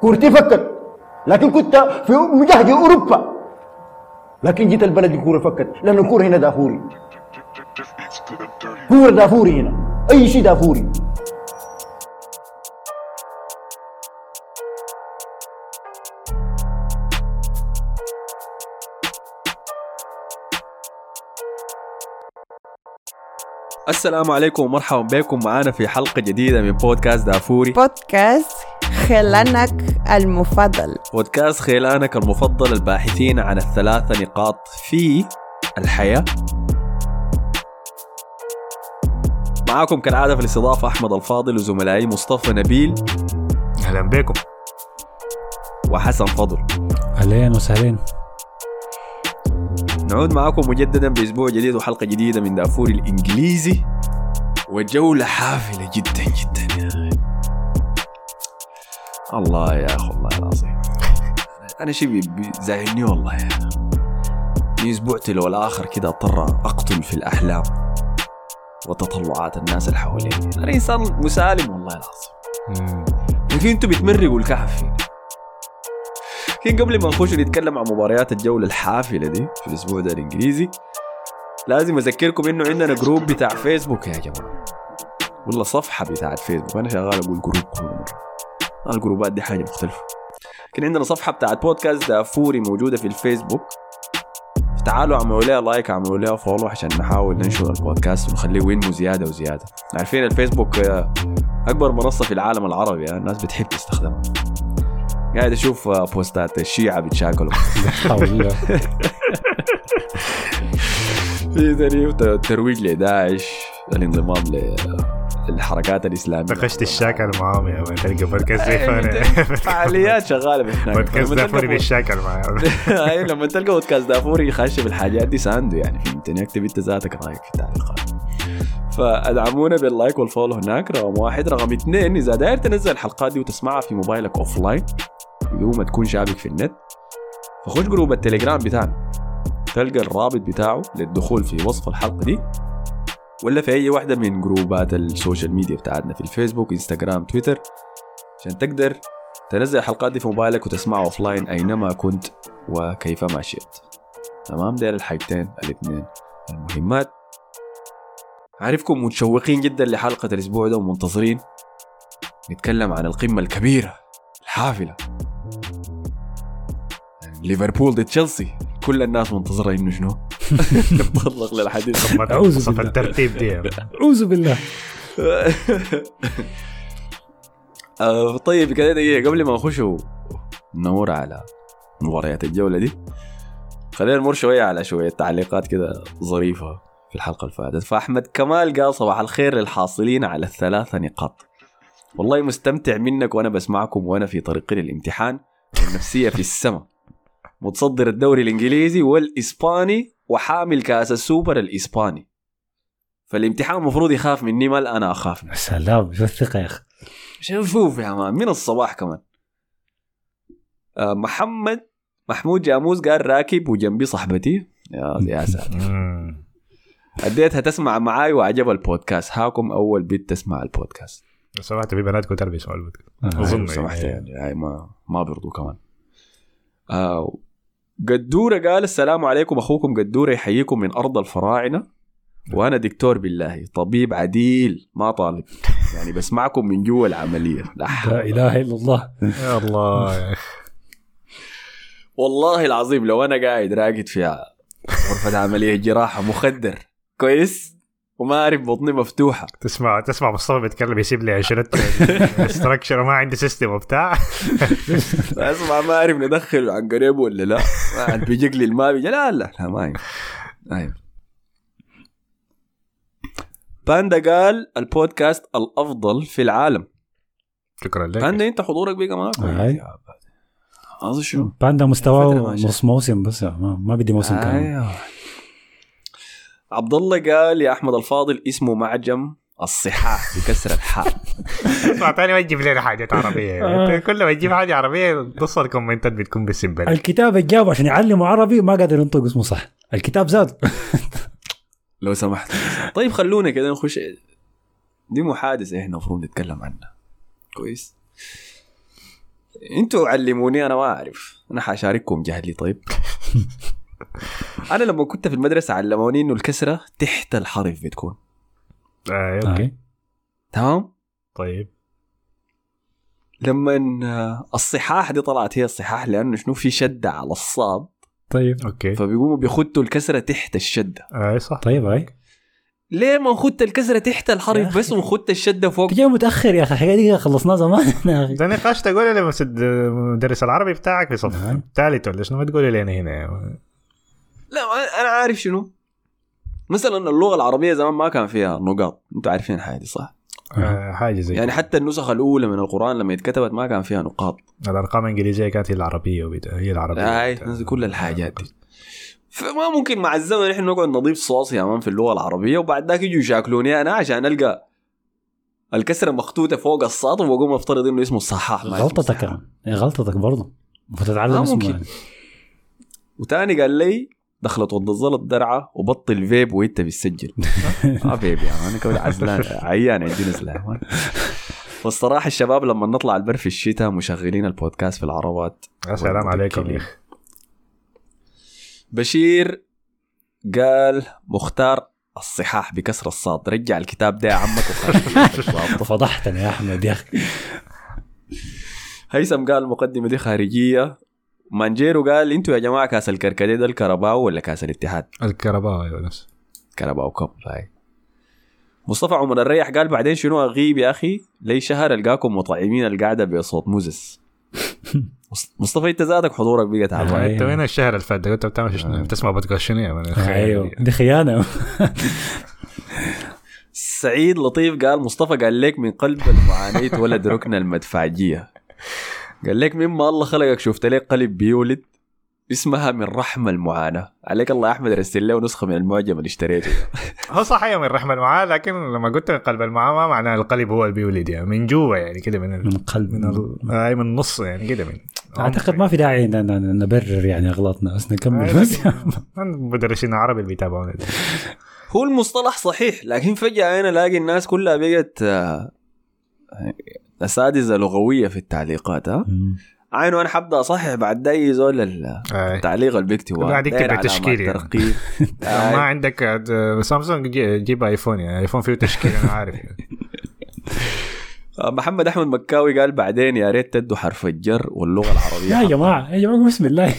كورتي فكت. لكن كنت في مجهد أوروبا. لكن جيت البلد الكوره فكت. لأن الكوره هنا دافوري. كورة دافوري هنا. أي شيء دافوري. السلام عليكم ومرحبا بكم. معانا في حلقة جديدة من بودكاست دافوري. بودكاست خلانك المفضل. بودكاست خيلانك المفضل الباحثين عن الثلاثة نقاط في الحياة. معاكم كالعادة في الاستضافة أحمد الفاضل وزملائي مصطفى نبيل. أهلا بكم. وحسن فضل. أهلين وسهلين. نعود معاكم مجددا بأسبوع جديد وحلقة جديدة من دافوري الإنجليزي. وجولة حافلة جدا جدا. الله يا أخي والله العظيم. أنا شيء بيزعلني والله يا في أسبوع تلو الآخر كده أضطر أقتل في الأحلام وتطلعات الناس اللي حواليني. أنا إنسان مسالم والله العظيم. لكن أنتوا بتمرقوا الكهف فيني. لكن قبل ما نخش نتكلم عن مباريات الجولة الحافلة دي في الأسبوع ده الإنجليزي لازم أذكركم إنه عندنا group بتاع فيسبوك يا جماعة. ولا صفحة بتاعت فيسبوك أنا شغال أقول group كل مرة. الجروبات دي حاجة مختلفة. لكن عندنا صفحة بتاعت بودكاست دافوري موجودة في الفيسبوك. تعالوا اعملوا لها like اعملوا لها follow عشان نحاول ننشر البودكاست ونخليه وينمو زيادة وزيادة. عارفين الفيسبوك آه، أكبر منصة في العالم العربي يعني الناس بتحب تستخدمها. قاعد أشوف آه، بوستات حول. الله في ترويج لداعش. الانضمام للحركات الإسلامية. نقشت الشاكل معاهم يا مان تلقى أيوة، فعاليات شغالة هناك. بودكاست دافوري بالشاكل معاهم. أي لما تلقى بودكاست دافوري خاشه بالحاجات دي ساندو يعني. فهمتني اكتب انت ذاتك رايك في التعليقات فأدعمونا باللايك والفولو هناك. رقم واحد. رقم اثنين إذا داير تنزل الحلقات دي وتسمعها في موبايلك اوف لاين بدون ما تكون شابك في النت فخش group التليجرام بتاعنا. تلقى الرابط بتاعه للدخول في وصف الحلقة دي. ولا في أي واحدة من جروبات ال social media بتاعتنا في الفيسبوك إنستغرام تويتر عشان تقدر تنزل الحلقات دي في موبايلك وتسمعها offline أينما كنت وكيفما شئت تمام؟ ديل الحاجتين الاثنين المهمات. عارفكم متشوقين جدا لحلقة الأسبوع ده ومنتظرين نتكلم عن القمة الكبيرة الحافلة. ليفربول ضد تشيلسي. كل الناس منتظرة انه شنو؟ نتطرق للحديث. أعوذ صف بالله. الترتيب دي. أعوذ بالله. آه، طيب كده دقيقة قبل ما نخش نمر على مباريات الجولة دي خلينا نمر شوية على شوية تعليقات كده ظريفة في الحلقة اللي فاتت. فأحمد كمال قال صباح الخير للحاصلين على الثلاثة نقاط. والله مستمتع منك وأنا بسمعكم وأنا في طريقي للامتحان والنفسية في السماء. متصدر الدوري الإنجليزي والإسباني وحامل كأس السوبر الإسباني. فالامتحان المفروض يخاف مني ما أنا أخاف منه. سلام شو الثقة يا أخي؟ شوف شوف يا مان من الصباح كمان. آه محمد محمود جاموس قال راكب وجنبي صاحبتي. يا يا ساتر. أديتها تسمع معاي وعجب البودكاست. هاكم أول بيت تسمع البودكاست. لو سمحت في بنات كنت سؤال أظن لو سمحت يعني. يعني هاي ما ما بيرضوا كمان. آه قدورة قال السلام عليكم أخوكم قدورة يحييكم من أرض الفراعنة. وأنا دكتور بالله طبيب عديل ما طالب. يعني بسمعكم من جوا العملية. لا حول لا إله إلا الله. يا الله يا أخي. والله العظيم لو أنا قاعد راقد في غرفة عملية جراحة مخدر كويس؟ وما أعرف بطني مفتوحة. تسمع تسمع مصطفى بيتكلم يسيب لي عشرة ستراكشر وما عندي سيستم وبتاع. أسمع ما أعرف ندخل عن قريب ولا لا. ما عاد بيجيك لي الماء بيجي. لا لا لا ما ينفع. ما ينفع. باندا قال البودكاست الأفضل في العالم. شكرا لك. باندا أنت حضورك بقى. يا عباد. هذا شو؟ باندا مستواه. نص موسم بس ما, ما بدي موسم كامل. أيوه عبد الله قال يا أحمد الفاضل اسمه معجم الصحاح بكسر الحاء. اسمع تاني ما تجيب لنا حاجات عربية. آه. كل ما تجيب حاجة عربية نص الكومنتات بتكون بالسمبل الكتاب اللي جابه عشان يعلموا عربي ما قادر ينطق اسمه صح. الكتاب زاد. لو سمحت. طيب خلونا كده نخش. دي محادثه إحنا المفروض نتكلم عنها. كويس. أنتوا علموني أنا ما أعرف. أنا حاشارككم جهلي طيب. أنا لما كنت في المدرسة علموني إنه الكسرة تحت الحرف بتكون. آه okay. آه. تمام؟ طيب. لما آه، الصحاح دي طلعت هي الصحاح لأنه شنو؟ في شدة على الصاد طيب. okay. فبيقوموا بيخطوا الكسرة تحت الشدة. آه صح. طيب هاي ليه ما نخط الكسرة تحت الحرف. بس ونخط الشدة فوق؟ تجي متأخر يا أخي. الحاجة دي خلصناها زمان يا أخي. ده نقاش تقول لي مسد- مدرس العربي بتاعك في صف نعم. ثالث ولا شنو؟ ما تقولي لي أنا هنا. لا أنا عارف شنو. مثلا اللغة العربية زمان ما كان فيها نقاط. أنتوا عارفين الحاجة دي صح؟ آه حاجة زي يعني حتى النسخ الأولى من القرآن لما اتكتبت ما كان فيها نقاط. الأرقام الإنجليزية كانت هي العربية وبدا هي العربية. هاي كل الحاجات دي. فما ممكن مع الزمن إحنا نقعد نضيف صوص يا مان في اللغة العربية وبعد ذاك يجوا يشاكلوني أنا عشان ألقى الكسرة مخطوطة فوق الساط وبقوم أفترض إنه اسمه الصحاح. غلطتك هي غلطتك برضه. فتتعلم آه، اسمه ممكن. يعني. وتاني قال لي دخلت وض الزلط درعه وبطل فيب وانت بتسجل. ما فيب يا مان أنا كده عزلان عيان عندي نزله والصراحة الشباب لما نطلع البر في الشتاء مشغلين البودكاست في العربات. يا سلام عليكم يا بشير قال مختار الصحاح بكسر الصاد. رجع الكتاب ده يا عمك وخرج فضحتني يا أحمد يا أخي. هيثم قال المقدمه دي خارجية. مانجيرو قال أنتوا يا جماعة كاس الكركديه ده الكرباو ولا كاس الاتحاد الكهرباء أيوه نفس كرباو كب هاي مصطفى عمر الريح قال بعدين شنو اغيب يا أخي لي شهر القاكم مطعمين القعده بصوت موزس مص- مصطفى انت زادك حضورك بقى تعبان. انت وين الشهر اللي فات كنت بتعمل شنو بتسمع بودكاست شنو؟ أيوه دي خيانه سعيد لطيف قال مصطفى قال لك من قلب المعاناة ولد ركن المدفعجية قال لك مما الله خلقك شفت لك قلب بيولد اسمها من رحم المعاناة عليك الله يا أحمد رسل له نسخة من المعجم اللي اشتريته هو صحيح من رحمة المعاه لكن لما قلت من قلب المعاه ما معناه القلب هو اللي بيولد يعني من جوا يعني كده من. من قلب من ال... آه من النص يعني كده من أعتقد ما في داعي نبرر يعني أغلاطنا بس نكمل بس مدرسين عربي اللي بيتابعونا. هو المصطلح صحيح لكن فجأة أنا ألاقي الناس كلها بقت أساتذة لغوية في التعليقات ها. عينه أنا حبدأ أصحح بعد ده زول ال-. التعليق اللي بيكتبه واحد يكتب بتشكيل يعني. ما عندك سامسونج جي- جيب آيفون يعني آيفون فيه تشكيل أنا عارف يعني. محمد أحمد مكاوي قال بعدين يا ريت تدوا حرف الجر واللغة العربية يا جماعة يا جماعة بسم الله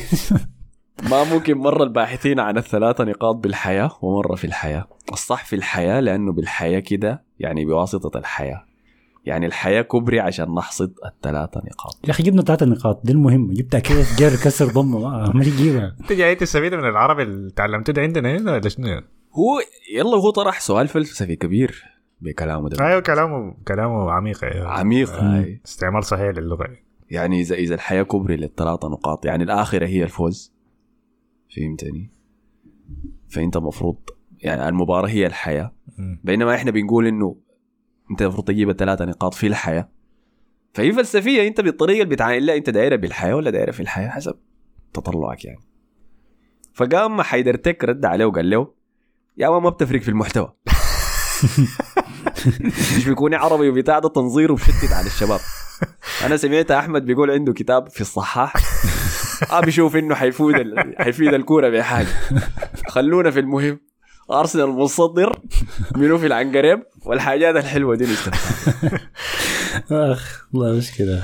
ما ممكن مرة الباحثين عن الثلاثة نقاط بالحياة ومرة في الحياة الصح في الحياة لأنه بالحياة كده يعني بواسطة الحياة يعني الحياة كبري عشان نحصد الثلاثة نقاط. يا أخي جبنا ثلاث نقاط دي المهمة. جبتها كيف جر كسر ضمه ما تجيبها أنت جاي تستفيد من العربي اللي تعلمته ده عندنا هنا ولا شنو؟ هو يلا هو طرح سؤال فلسفي كبير بكلامه ده. أيوه كلامه كلامه عميق. أيوة. عميق. هاي. استعمال صحيح للغة. يعني اذا إذا الحياة كبري للثلاثة نقاط يعني الآخرة هي الفوز. فهمتني؟ فأنت مفروض يعني المباراة هي الحياة. بينما إحنا بنقول إنه انت المفروض تجيب الثلاثة نقاط في الحياة. فهي فلسفية انت بالطريقة اللي بتعاين لها انت دايرة بالحياة ولا دايرة في الحياة حسب تطلعك يعني. فقام حيدر تك رد عليه وقال له يا ما ما بتفرق في المحتوى. مش بيكون عربي وبتاع ده تنظير وبشتت على الشباب. أنا سمعت أحمد بيقول عنده كتاب في الصحاح. آه بيشوف إنه حيفيد. حيفيد الكورة بحاجة. خلونا في المهم. أرسنال مصدر منو في العنقريب؟ والحاجات الحلوة دي أخ والله مشكلة.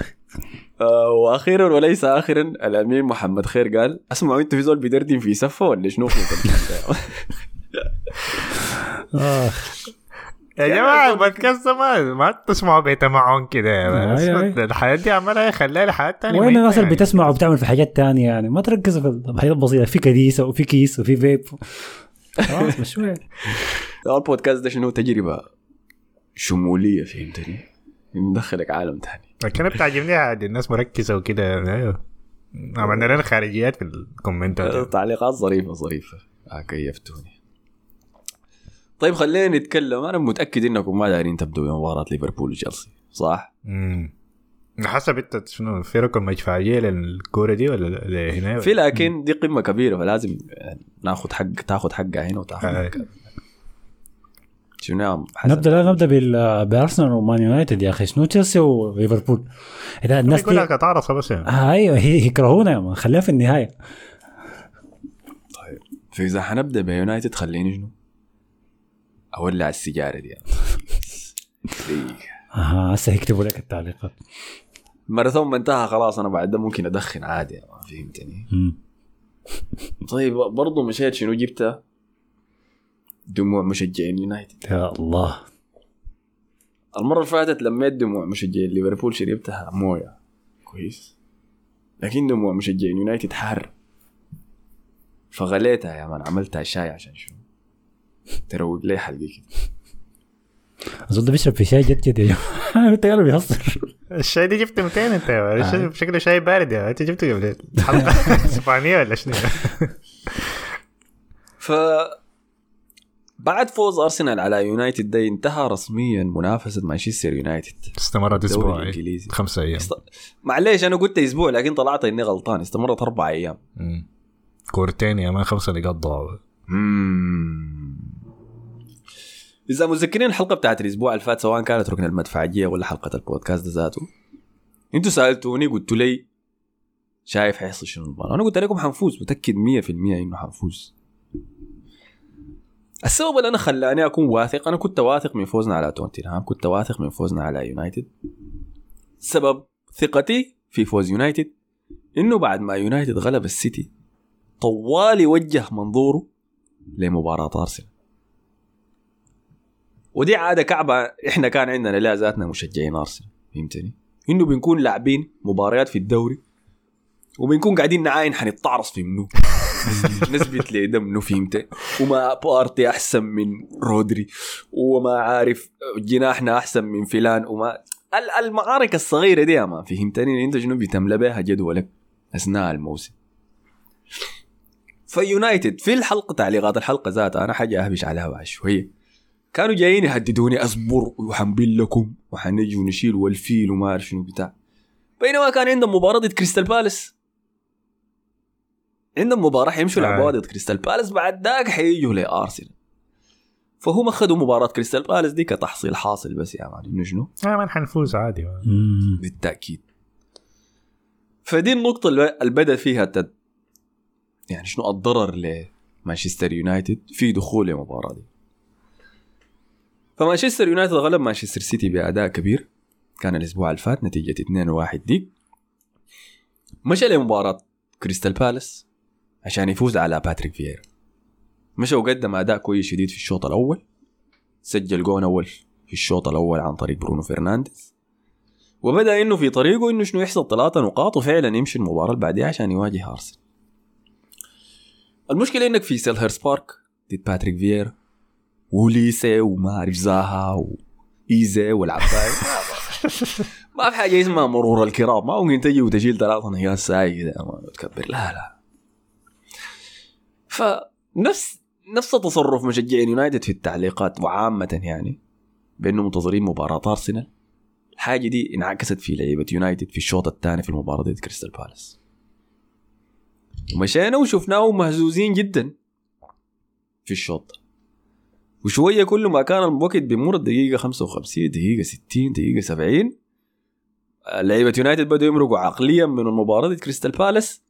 آه وأخيرا وليس اخرا الأمين محمد خير قال اسمعوا أنتوا في زول بيدردن في سفه ولا شنو؟ في يا جماعة البودكاست ده ما ما تسمعوا بيت معهم كده بس أي. الحياة دي عمالها خليها لحياه تانية وين الناس اللي يعني. بتسمع وبتعمل في حاجات تانية يعني؟ ما تركزوا في الحاجات البسيطة. في كديسة وفي كيس وفي فيب. خلاص شوي البودكاست ده شنو؟ تجربة شمولية فهمتني؟ مدخلك عالم تاني. لكن بتعجبني عادي الناس مركزة وكده أيوه. عملنا لنا خارجيات في الكومنتات تعليقات ظريفة ظريفة. آه كيفتوني. طيب خلينا نتكلم. أنا متأكد إنكم ما دايرين تبدوا بمباراه ليفربول وتشيلسي صح؟ امم حسب انت شنو في رقم مدفعية للكورة دي ولا هنا في لكن دي قمة كبيرة فلازم ناخذ حق تاخذ حقها هنا وتاخذ آه. حقها شنو؟ نبدأ لا نبدأ بال- بأرسنال ومان يونايتد يا أخي شنو تشيلسي وليفربول إذا الناس دي لك اتعرص بس يعني. آه أيوه هي يكرهونا يا مان خليها في النهاية فإذا حنبدأ بيونايتد خليني شنو؟ أولع السيجارة دي يعني. أها هسه يكتبوا لك التعليقات الماراثون ما انتهى خلاص أنا بعد ده ممكن أدخن عادي ما فهمتني. طيب برضو مشيت شنو؟ جبتها؟ دموع مشجعين يونايتد. يا الله. المرة اللي فاتت لميت دموع مشجعين ليفربول شربتها مويه كويس. لكن دموع مشجعين يونايتد حار. فغليتها يا مان عملتها شاي عشان شنو؟ تروق لي حلقي كده. اظن بيشرب في شاي جد جد يا جماعة انت قالوا بيهصر الشاي دي جبته 200 انت يا. شكله شاي بارد يا. انت جبته قبل الحلقة اسبانيه ولا شنو ف بعد فوز ارسنال على يونايتد ده انتهى رسميا منافسه مانشستر يونايتد استمرت أسبوع. خمسة أيام است... معليش أنا قلت أسبوع لكن طلعت اني غلطان استمرت أربع أيام. كورتين يا man خمسة نقاط ضاعوا. إذا متذكرين الحلقة بتاعت الأسبوع اللي فات سواء كانت ركن المدفعجيه ولا حلقة البودكاست ذاته أنتوا سألتوني قلتوا لي شايف حيحصل شنو المباراه أنا قلت لكم حنفوز متأكد 100% إنه حنفوز. السبب اللي أنا خلاني أكون واثق أنا كنت واثق من فوزنا على توتنهام كنت واثق من فوزنا على يونايتد. سبب ثقتي في فوز يونايتد إنه بعد ما يونايتد غلب السيتي طوالي وجه منظوره لمباراة أرسنال. ودي عادة كعبة إحنا كان عندنا لا ذاتنا مشجعين أرسنال فهمتني؟ إنه بنكون لاعبين مباريات في الدوري وبنكون قاعدين نعاين حنتعرص في منو؟ نثبت لي منو فهمت؟ وما بارتي أحسن من رودري وما عارف جناحنا أحسن من فلان وما ال- المعارك الصغيرة دي ما فهمتني؟ أنت شنو بتملى بها جدولك أثناء الموسم. فيونايتد في الحلقة تعليقات الحلقة ذاتها أنا حاجة أهبش عليها بعد شوية. كانوا جايين يهددوني اصبر وحنبل لكم وحنجي ونشيل والفيل وما أعرف شنو بتاع. بينما كان عندهم مباراة ضد كريستال بالاس. عندهم مباراة حيمشوا آه. يلعبوها ضد كريستال بالاس بعد ذاك حيجوا لأرسنال. فهم أخذوا مباراة كريستال بالاس دي كتحصيل حاصل بس يا man إنه شنو؟ يا man حنفوز عادي. بالتأكيد. فدي النقطة اللي اللي بدا فيها التد... يعني شنو الضرر لمانشستر يونايتد في دخول المباراة دي. فمانشستر يونايتد غلب مانشستر سيتي بأداء كبير. كان الأسبوع اللي فات نتيجة 2-1 ديك مشى لمباراة كريستال بالاس عشان يفوز على باتريك فييرا. مشى وقدم أداء كويس شديد في الشوط الأول. سجل جون أول في الشوط الأول عن طريق برونو فرنانديز. وبدأ إنه في طريقه إنه شنو يحصل ثلاثة نقاط وفعلا يمشي المباراة اللي بعديها عشان يواجه أرسنال. المشكلة إنك في سيلهرست بارك ضد باتريك فييرا. واوليسي وما أعرف زاها وايزي والعباية. ما في حاجة اسمها مرور الكرام. ما ممكن تجي وتشيل ثلاثة نقاط ساي ما تكبر. لا لا. فنفس نفس تصرف مشجعين يونايتد في التعليقات وعامة يعني بأنه منتظرين مباراة أرسنال. الحاجة دي انعكست في لعيبة يونايتد في الشوط الثاني في المباراة ضد كريستال بالاس. ومشينا وشفناهم مهزوزين جدا في الشوط. ده. وشوية كل ما كان الوقت بيمر الدقيقة 55 دقيقة 60 دقيقة 70 لعيبة يونايتد بدأوا يمرقوا عقليا من المباراة ضد كريستال بالاس.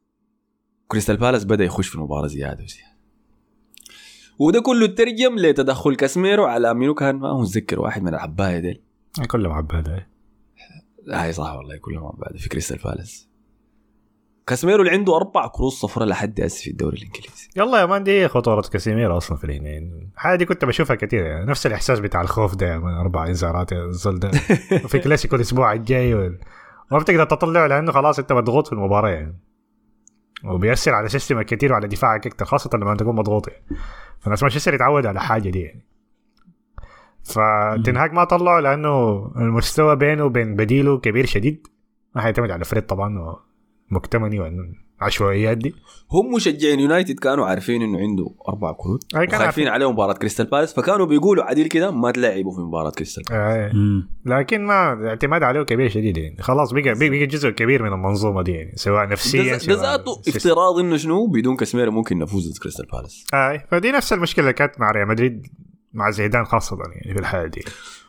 كريستال بالاس بدأ يخش في المباراة زيادة وزيادة. وده كله ترجم لتدخل كاسميرو على منو كان ما متذكر واحد من العباية ديل. كلهم عبادة هاي صح والله كلهم عباية في كريستال بالاس. كاسميرو اللي عنده أربع كروت صفراء لحد هسه في الدوري الإنجليزي. يلا يا man دي خطورة كاسيميرو أصلا في الهنين الحاجة دي كنت بشوفها كثير يعني نفس الإحساس بتاع الخوف ده يا man أربع إنذارات يا الزول ده. في كلاسيكو الأسبوع الجاي وال... ما بتقدر تطلعه لأنه خلاص أنت مضغوط في المباراة يعني. وبيأثر على system ك كثير وعلى دفاعك أكثر خاصة لما تكون مضغوط يعني. فالناس مانشستر يتعود على حاجة دي يعني. فتين هاك ما طلعه لأنه المستوى بينه وبين بديله كبير شديد ما حيعتمد على فريد طبعا ومكتوميناي والعشوائيات دي. هم مشجعين يونايتد كانوا عارفين إنه عنده أربع كروت أي كان وخايفين عليه مباراة كريستال بالاس فكانوا بيقولوا عديل كده ما تلعبوا في مباراة كريستال بالاس. آه. لكن ما الاعتماد عليه كبير شديد يعني. خلاص بقى بقى, جزء كبير من المنظومة دي يعني سواء نفسيا ده ذاته. افتراض إنه شنو؟ بدون كاسميرو ممكن نفوز ضد كريستال بالاس. آه. فدي نفس المشكلة اللي كانت مع ريال مدريد مع زيدان خاصة يعني في الحالة دي.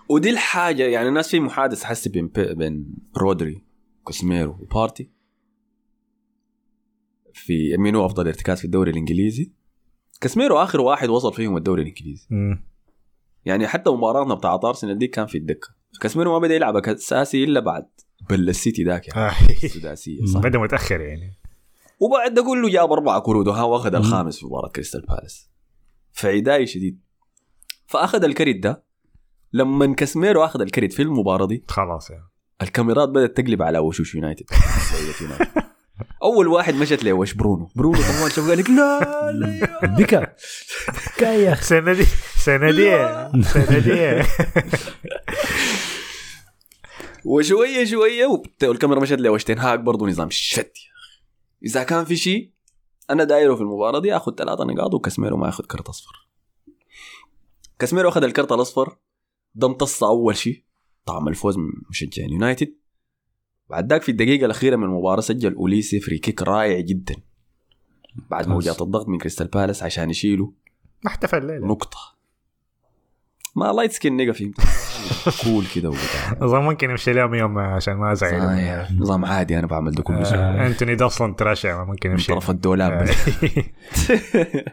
ودي الحاجة يعني الناس في محادثة حسي بين بين رودري كاسميرو وبارتي. في مين أفضل ارتكاز في الدوري الإنجليزي. كاسميرو آخر واحد وصل فيهم الدوري الإنجليزي. مم. يعني حتى مباراتنا بتاعت أرسنال دي كان في الدكة. كاسميرو ما بدا يلعب أساسي إلا بعد. بل السيتي ذاك يعني. آه. السداسيه صح. بدا متأخر يعني. وبعد ده كله جاب أربع كروت وها وأخذ الخامس في مباراة كريستال بالاس. فعداي شديد. فأخذ الكرت ده. لما كاسميرو أخذ الكرت في المباراة دي خلاص يعني. الكاميرات بدأت تقلب على وشوش يونايتد. أول واحد مشت له وش برونو؟ برونو طبعا شاف قال لك لا لا بكى بكى يا أخي. سندي سندي سندي وشوية شوية والكاميرا مشت له وش تين هاك برضه نظام. shit يا أخي. إذا كان في شيء أنا دايره في المباراة دي آخذ ثلاثة نقاط وكاسميرو ما ياخذ كرت أصفر. كاسميرو أخذ الكرت الأصفر ده امتص أول شيء طعم الفوز من مشجعين يونايتد. بعد ذاك في الدقيقة الأخيرة من المباراة سجل اوليسي free kick رائع جدا. بعد موجات الضغط من كريستال بالاس عشان يشيله. ما احتفل الليلة. نقطة. ما لايت سكين نيجا فهمت كول كده وبتاع. اظن ممكن يمشي لهم يوم عشان ما أزعل. صحيح. نظام عادي أنا بعمل ده كل آه، أنتوني ده أصلا تراشع ممكن من يمشي. طرف الدولاب. آه.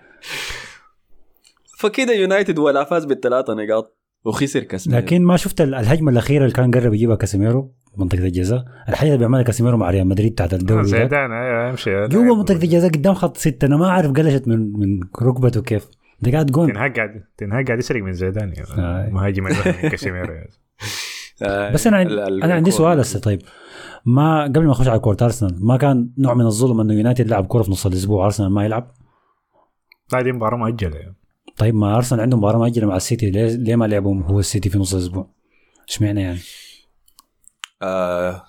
فكده يونايتد ولا فاز بالثلاثة نقاط؟ وخسر كاسميرو لكن ما شفت ال- الهجمة الأخيرة اللي كان قرب يجيبها كاسيميرو منطقة الجزاء الحاجة اللي بيعملها كاسيميرو مع ريال مدريد بتاعت الدوري ده. زيدان أيوه يمشي جوا منطقة الجزاء قدام خط ستة أنا ما عارف قلشت من من ركبته كيف ده قاعد جون تنهاج قاعد تنهاج قاعد يسرق من زيدان آه. يعني مهاجم من كاسيميرو. آه، بس أنا أنا عندي. سؤال هسه طيب ما قبل ما أخش على كورة أرسنال ما كان نوع من الظلم إنه يونايتد لعب كورة في نص الأسبوع أرسنال ما يلعب هذه مباراة مؤجلة يعني. طيب ما أرسنال عنده مباراة مؤجله مع السيتي ليه, ليه ما لعبهم هو السيتي في نص الأسبوع؟ إشمعنى يعني؟ آه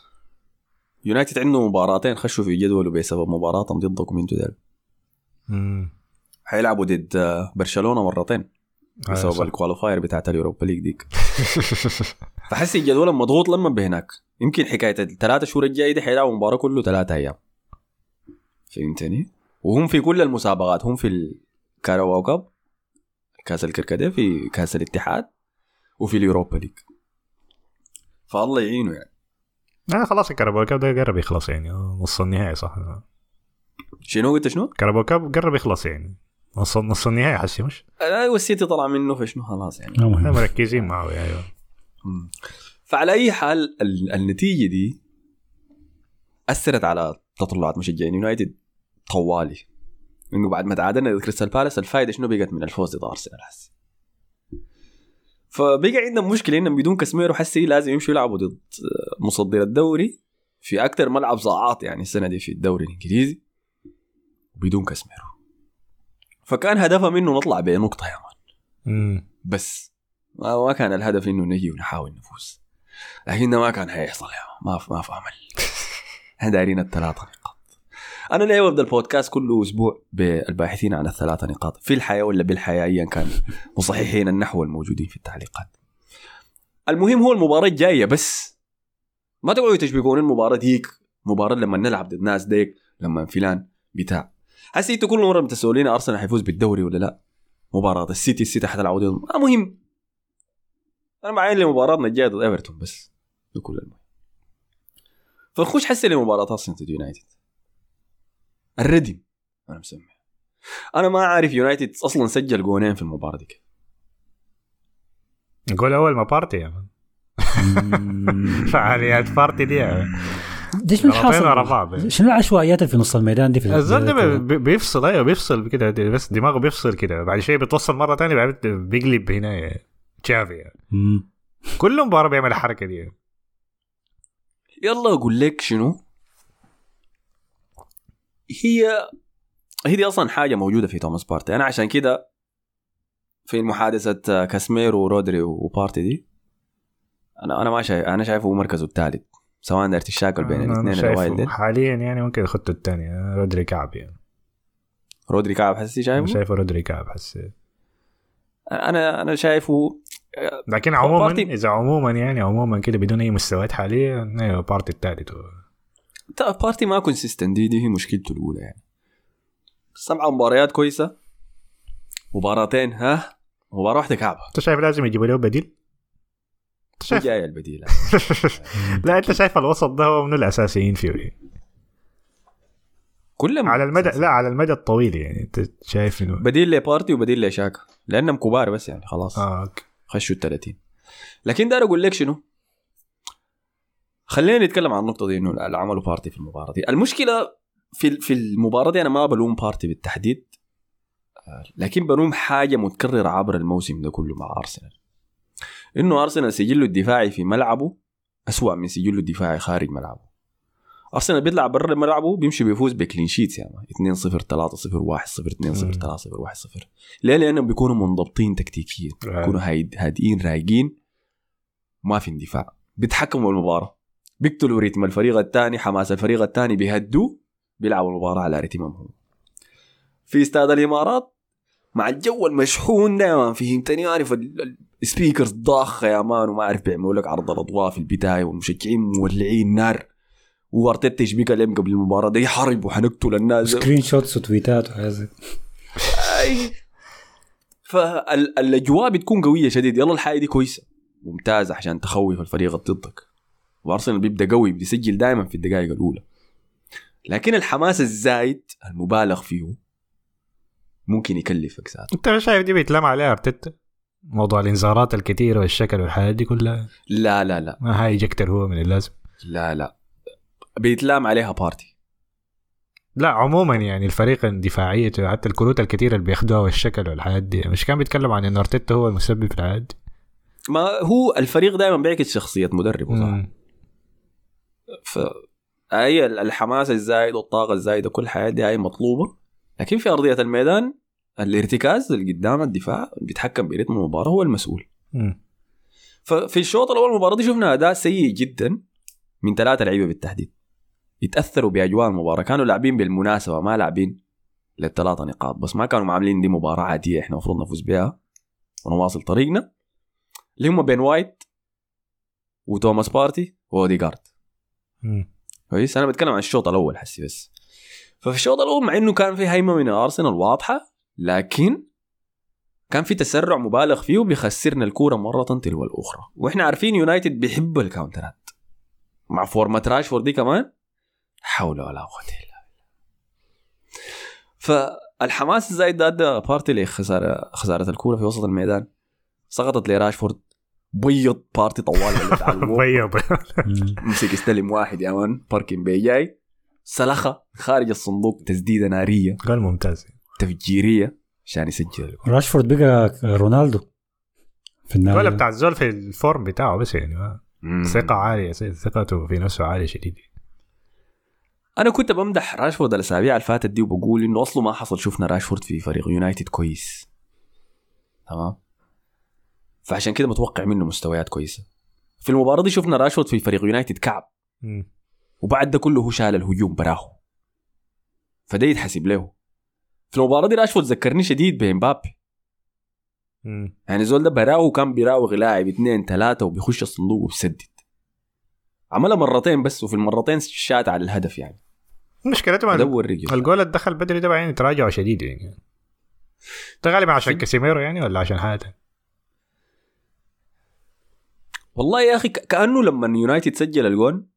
يونايتد عنده مباراتين خشوا في جدوله بسبب مباراتهم ضدكم أنتوا ديل. حيلعبوا ضد آه، برشلونة مرتين آه، بسبب. ال qualifier بتاعت ال Europa League ديك فحس الجدول مضغوط لما بهناك يمكن حكاية الثلاثة شهور الجاية دي حيلعبوا مباراة كله ثلاثة أيام فهمتني؟ وهم في كل المسابقات هم في ال Carabao Cup كاس الكركديه في كاس الاتحاد وفي ال Europa League. فالله يعينه يعني. آه خلاص الكهرباء كاب ده قرب يخلص يعني. نص النهائي صح؟ شنو قلت شنو؟ Carabao Cup قرب يخلص يعني. نص نص النهائي حسي مش؟ أيوه السيتي طلع منه فشنو؟ خلاص يعني. مهم مركزين معه أيوه. مم. فعلى أي حال ال- النتيجة دي أثرت على تطلعات مشجعين يونايتد طوالي. إنه بعد ما تعادلنا ضد كريستال بالاس الفائده شنو بقت من الفوز ضد ارسنال حسي فبقى عندنا مشكلة إنهم بدون كاسميرو حسي لازم يمشوا يلعبوا ضد مصدر الدوري في أكثر ملعب صاعات يعني السنة دي في الدوري الإنجليزي بدون كاسميرو. فكان هدفها منه نطلع بنقطه يا مان. بس. ما كان الهدف إنه نجي ونحاول نفوز. لكن ده ما كان هيحصل يا ما ما إحنا دايرين الثلاثة. أنا ليه ببدا البودكاست كل أسبوع بالباحثين عن الثلاثه نقاط في الحياة ولا بالحياة ايا كان مصححين النحو الموجودين في التعليقات. المهم هو المباراة الجاية بس ما تقعدوا تشبكون المباراة ديك مباراة لما نلعب ضد ناس ديك لما فلان بتاع. هسي إنتوا كل مرة بتسولين أرسنال حيفوز بالدوري ولا لا؟ مباراة السيتي السيتي حتلعب ما مهم. أنا معين لمباراتنا الجاية ضد إيفرتون بس. ده كل المهم. فنخش حسي لمباراة أرسنال ضد يونايتد. الردم أنا مسمي أنا ما عارف يونايتد أصلا سجل جونين في المباراة دي. نقول أول ما بارتي يا man. فعاليات بارتي دي. ده شنو غلطين ورا الحاصل؟ بعض. شنو العشوائيات اللي في نص الميدان دي في الزول بيفصل أيوه بيفصل كده بس دماغه بيفصل كده. بعد شوية بيتوصل مرة ثانية بعد بيقلب هنا تشافي. يعني. كل مباراة بيعمل الحركه دي. يلا أقول لك شنو؟ هي هي دي أصلا حاجة موجودة في توماس بارتي. أنا عشان كده في محادثة كاسميرو ورودري وبارتي دي أنا أنا ما شايف أنا شايفه هو مركزه الثالث سواء داير تشاكل بين الاثنين ديل. حاليا يعني ممكن خدته الثاني رودري كعب يعني. رودري كعب حسي شايفه؟ شايفه رودري كعب حسيت. أنا أنا شايفه لكن عموما بارتي- إذا عموما يعني عموما كده بدون أي مستويات حاليا أيوه بارتي الثالث بارتي ما consistent دي, دي هي مشكلته الأولى يعني. سبع مباريات كويسة. مباراتين ها؟ مباراة واحدة كعبة. أنت شايف لازم يجيبوا له بديل؟ أنت شايف؟ جاي البديل. لا أنت شايف الوسط ده هو من الأساسيين فيه. كلهم على المدى لا على المدى الطويل يعني. أنت شايف انه بديل لبارتي وبديل لشاكا لأنهم كبار بس يعني خلاص. آه أوكي. خشوا ال 30 لكن دار أقول لك شنو؟ خلينا نتكلم عن النقطة دي إنه اللي عملوا بارتي في المباراة دي المشكلة في في المباراة دي أنا ما بلوم بارتي بالتحديد آه، لكن بلوم حاجة متكررة عبر الموسم ده كله مع أرسنال إنه أرسنال سجله الدفاعي في ملعبه أسوأ من سجله الدفاعي خارج ملعبه أرسنال بيطلع برا ملعبه بيمشي بيفوز ب clean sheets يعني 2 0 3 0 1 0 2 0 مم. 3 0 1 0 ليه؟ لأنهم بيكونوا منضبطين تكتيكيا آه. بيكونوا هادئين رايقين ما في اندفاع بيتحكموا المباراه بيقتلوا رتم الفريق الثاني حماس الفريق الثاني بيهدوا بيلعبوا المباراة على رتمهم هم في استاد الإمارات مع الجو المشحون ده man فهمتني عارف ال- ال- ال speakers ضاخة يا man وما عارف بيعملوا لك عرض الاضواء في البداية والمشجعين مولعين نار. وارتيتا يشبيك اليوم قبل المباراة دي حرب وحنقتل الناس. screen shots وتويتات وحاجات فالاجواء بتكون قوية شديد. يلا الحاجة دي كويسة. ممتازة عشان تخوف الفريق ضدك وأرسنال بيبدأ قوي بيسجل دائما في الدقائق الأولى. لكن الحماس الزايد المبالغ فيه ممكن يكلفك ذاته أنت مش شايف دي بيتلام عليها أرتيتا؟ موضوع الانذارات الكثيره والشكل والحاجات دي كلها؟ لا لا لا. ما هاي أكتر هو من اللازم. لا لا. بيتلام عليها بارتي. لا عموما يعني الفريق دفاعيته حتى الكروت الكثيره اللي بياخدوها والشكل والحاجات دي مش كان بيتكلم عن إن أرتيتا هو المسبب في الحاجات دي؟ ما هو الفريق دائما بيعكس شخصية مدربه صح. ف اي الحماس الزايد والطاقة الزايدة كل الحياة دي هاي مطلوبة. لكن في أرضية الميدان الارتكاز اللي قدام الدفاع بيتحكم برتم المباراة هو المسؤول. مم. ففي الشوط الأول المباراة دي شفنا أداء سيء جدا من ثلاثة لعيبة بالتحديد. يتأثروا بأجواء المباراة. كانوا لاعبين بالمناسبة ما لاعبين للثلاثة نقاط. بس ما كانوا عاملين دي مباراة عادية إحنا المفروض نفوز بها ونواصل طريقنا. اللي هم بين وايت وتوماس بارتي واوديجارد. كويس؟ أنا بتكلم عن الشوط الأول حسي بس. ففي الشوط الأول مع إنه كان في هيمنه من أرسنال واضحة لكن كان في تسرع مبالغ فيه وبيخسرنا الكورة مرة تلو الاخرى وإحنا عارفين يونايتد بيحب الكاونترات. مع فورمة راشفورد دي كمان حول ولا قوة إلا بالله. فالحماس الزايد ده أدى بارتي لخساره خسارة الكورة في وسط الميدان. سقطت لراشفورد. بيض بارتي طوال اللي تعلموه. بيض. مسك استلم واحد يا مان باركن بي جاي. سلخة خارج الصندوق تسديدة نارية. قال ممتاز. تفجيرية عشان يسجل. راشفورد بقى رونالدو. في النهاية. ولا بتاع الزول في الفورم بتاعه بس يعني. ثقة عالية ثقته في نفسه عالية شديد. أنا كنت بمدح راشفورد الأسابيع اللي فاتت دي وبقول إنه أصله ما حصل. شفنا راشفورد في فريق يونايتد كويس. تمام؟ فعشان كده متوقع منه مستويات كويسة. في المباراة دي شفنا راشفورد في فريق يونايتد كعب. وبعد ده كله هو شال الهجوم براه فده يتحسب له. في المباراة دي راشفورد ذكرني شديد بإمبابي. يعني زول ده براو كان بيراوغ لاعب اثنين ثلاثة وبيخش الصندوق وبيسدد عملها مرتين بس وفي المرتين شات على الهدف يعني. مشكلته مع الجول اللي دخل بدري ده بعدين تراجعوا شديد يعني. ده غالبا عشان كاسيميرو يعني ولا عشان حاجة والله يا أخي ك- كأنه لما يونايتد سجل الجون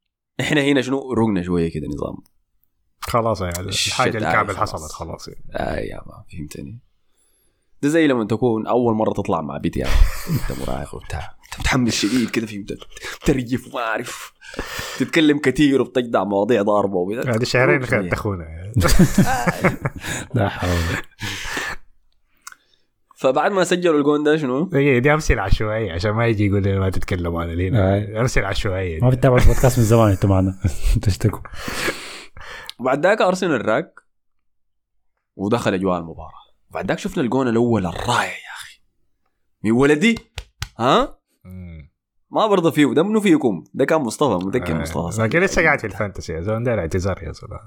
إحنا هنا شنو رقنا شوية كده نظام خلاص يعني الشت الحاجة الكعب عالي اللي. حصلت خلاص يعني. آه يا ما فهمتني ده زي لما تكون أول مرة تطلع مع بيت يعني أنت مراهق وبتاع أنت متحمس شديد كده فهمت ترجف وما أعرف تتكلم كثير وبتجدع مواضيع ضاربة وبتاع. هذه شهرين روق شوية. تخونا يعني. لا حول فبعد ما سجلوا الجون ده شنو؟ دي دي أمثلة عشوائية عشان ما يجي يقول لي ما تتكلموا عن هنا آه. أمثلة عشوائية. ما بتتابع البودكاست من زمان أنتوا معنا تشتكوا. وبعد ذاك أرسنال راق ودخل أجواء المباراة. بعد ذاك شفنا الجون الأول الرائع يا أخي. من ولدي! ها. ما برضى فيه ده منو فيكم؟ ده كان مصطفى متذكر آه. مصطفى. لكن لسه قاعد في ال Fantasy يا زلمة؟ ده اعتذار يا زلمة.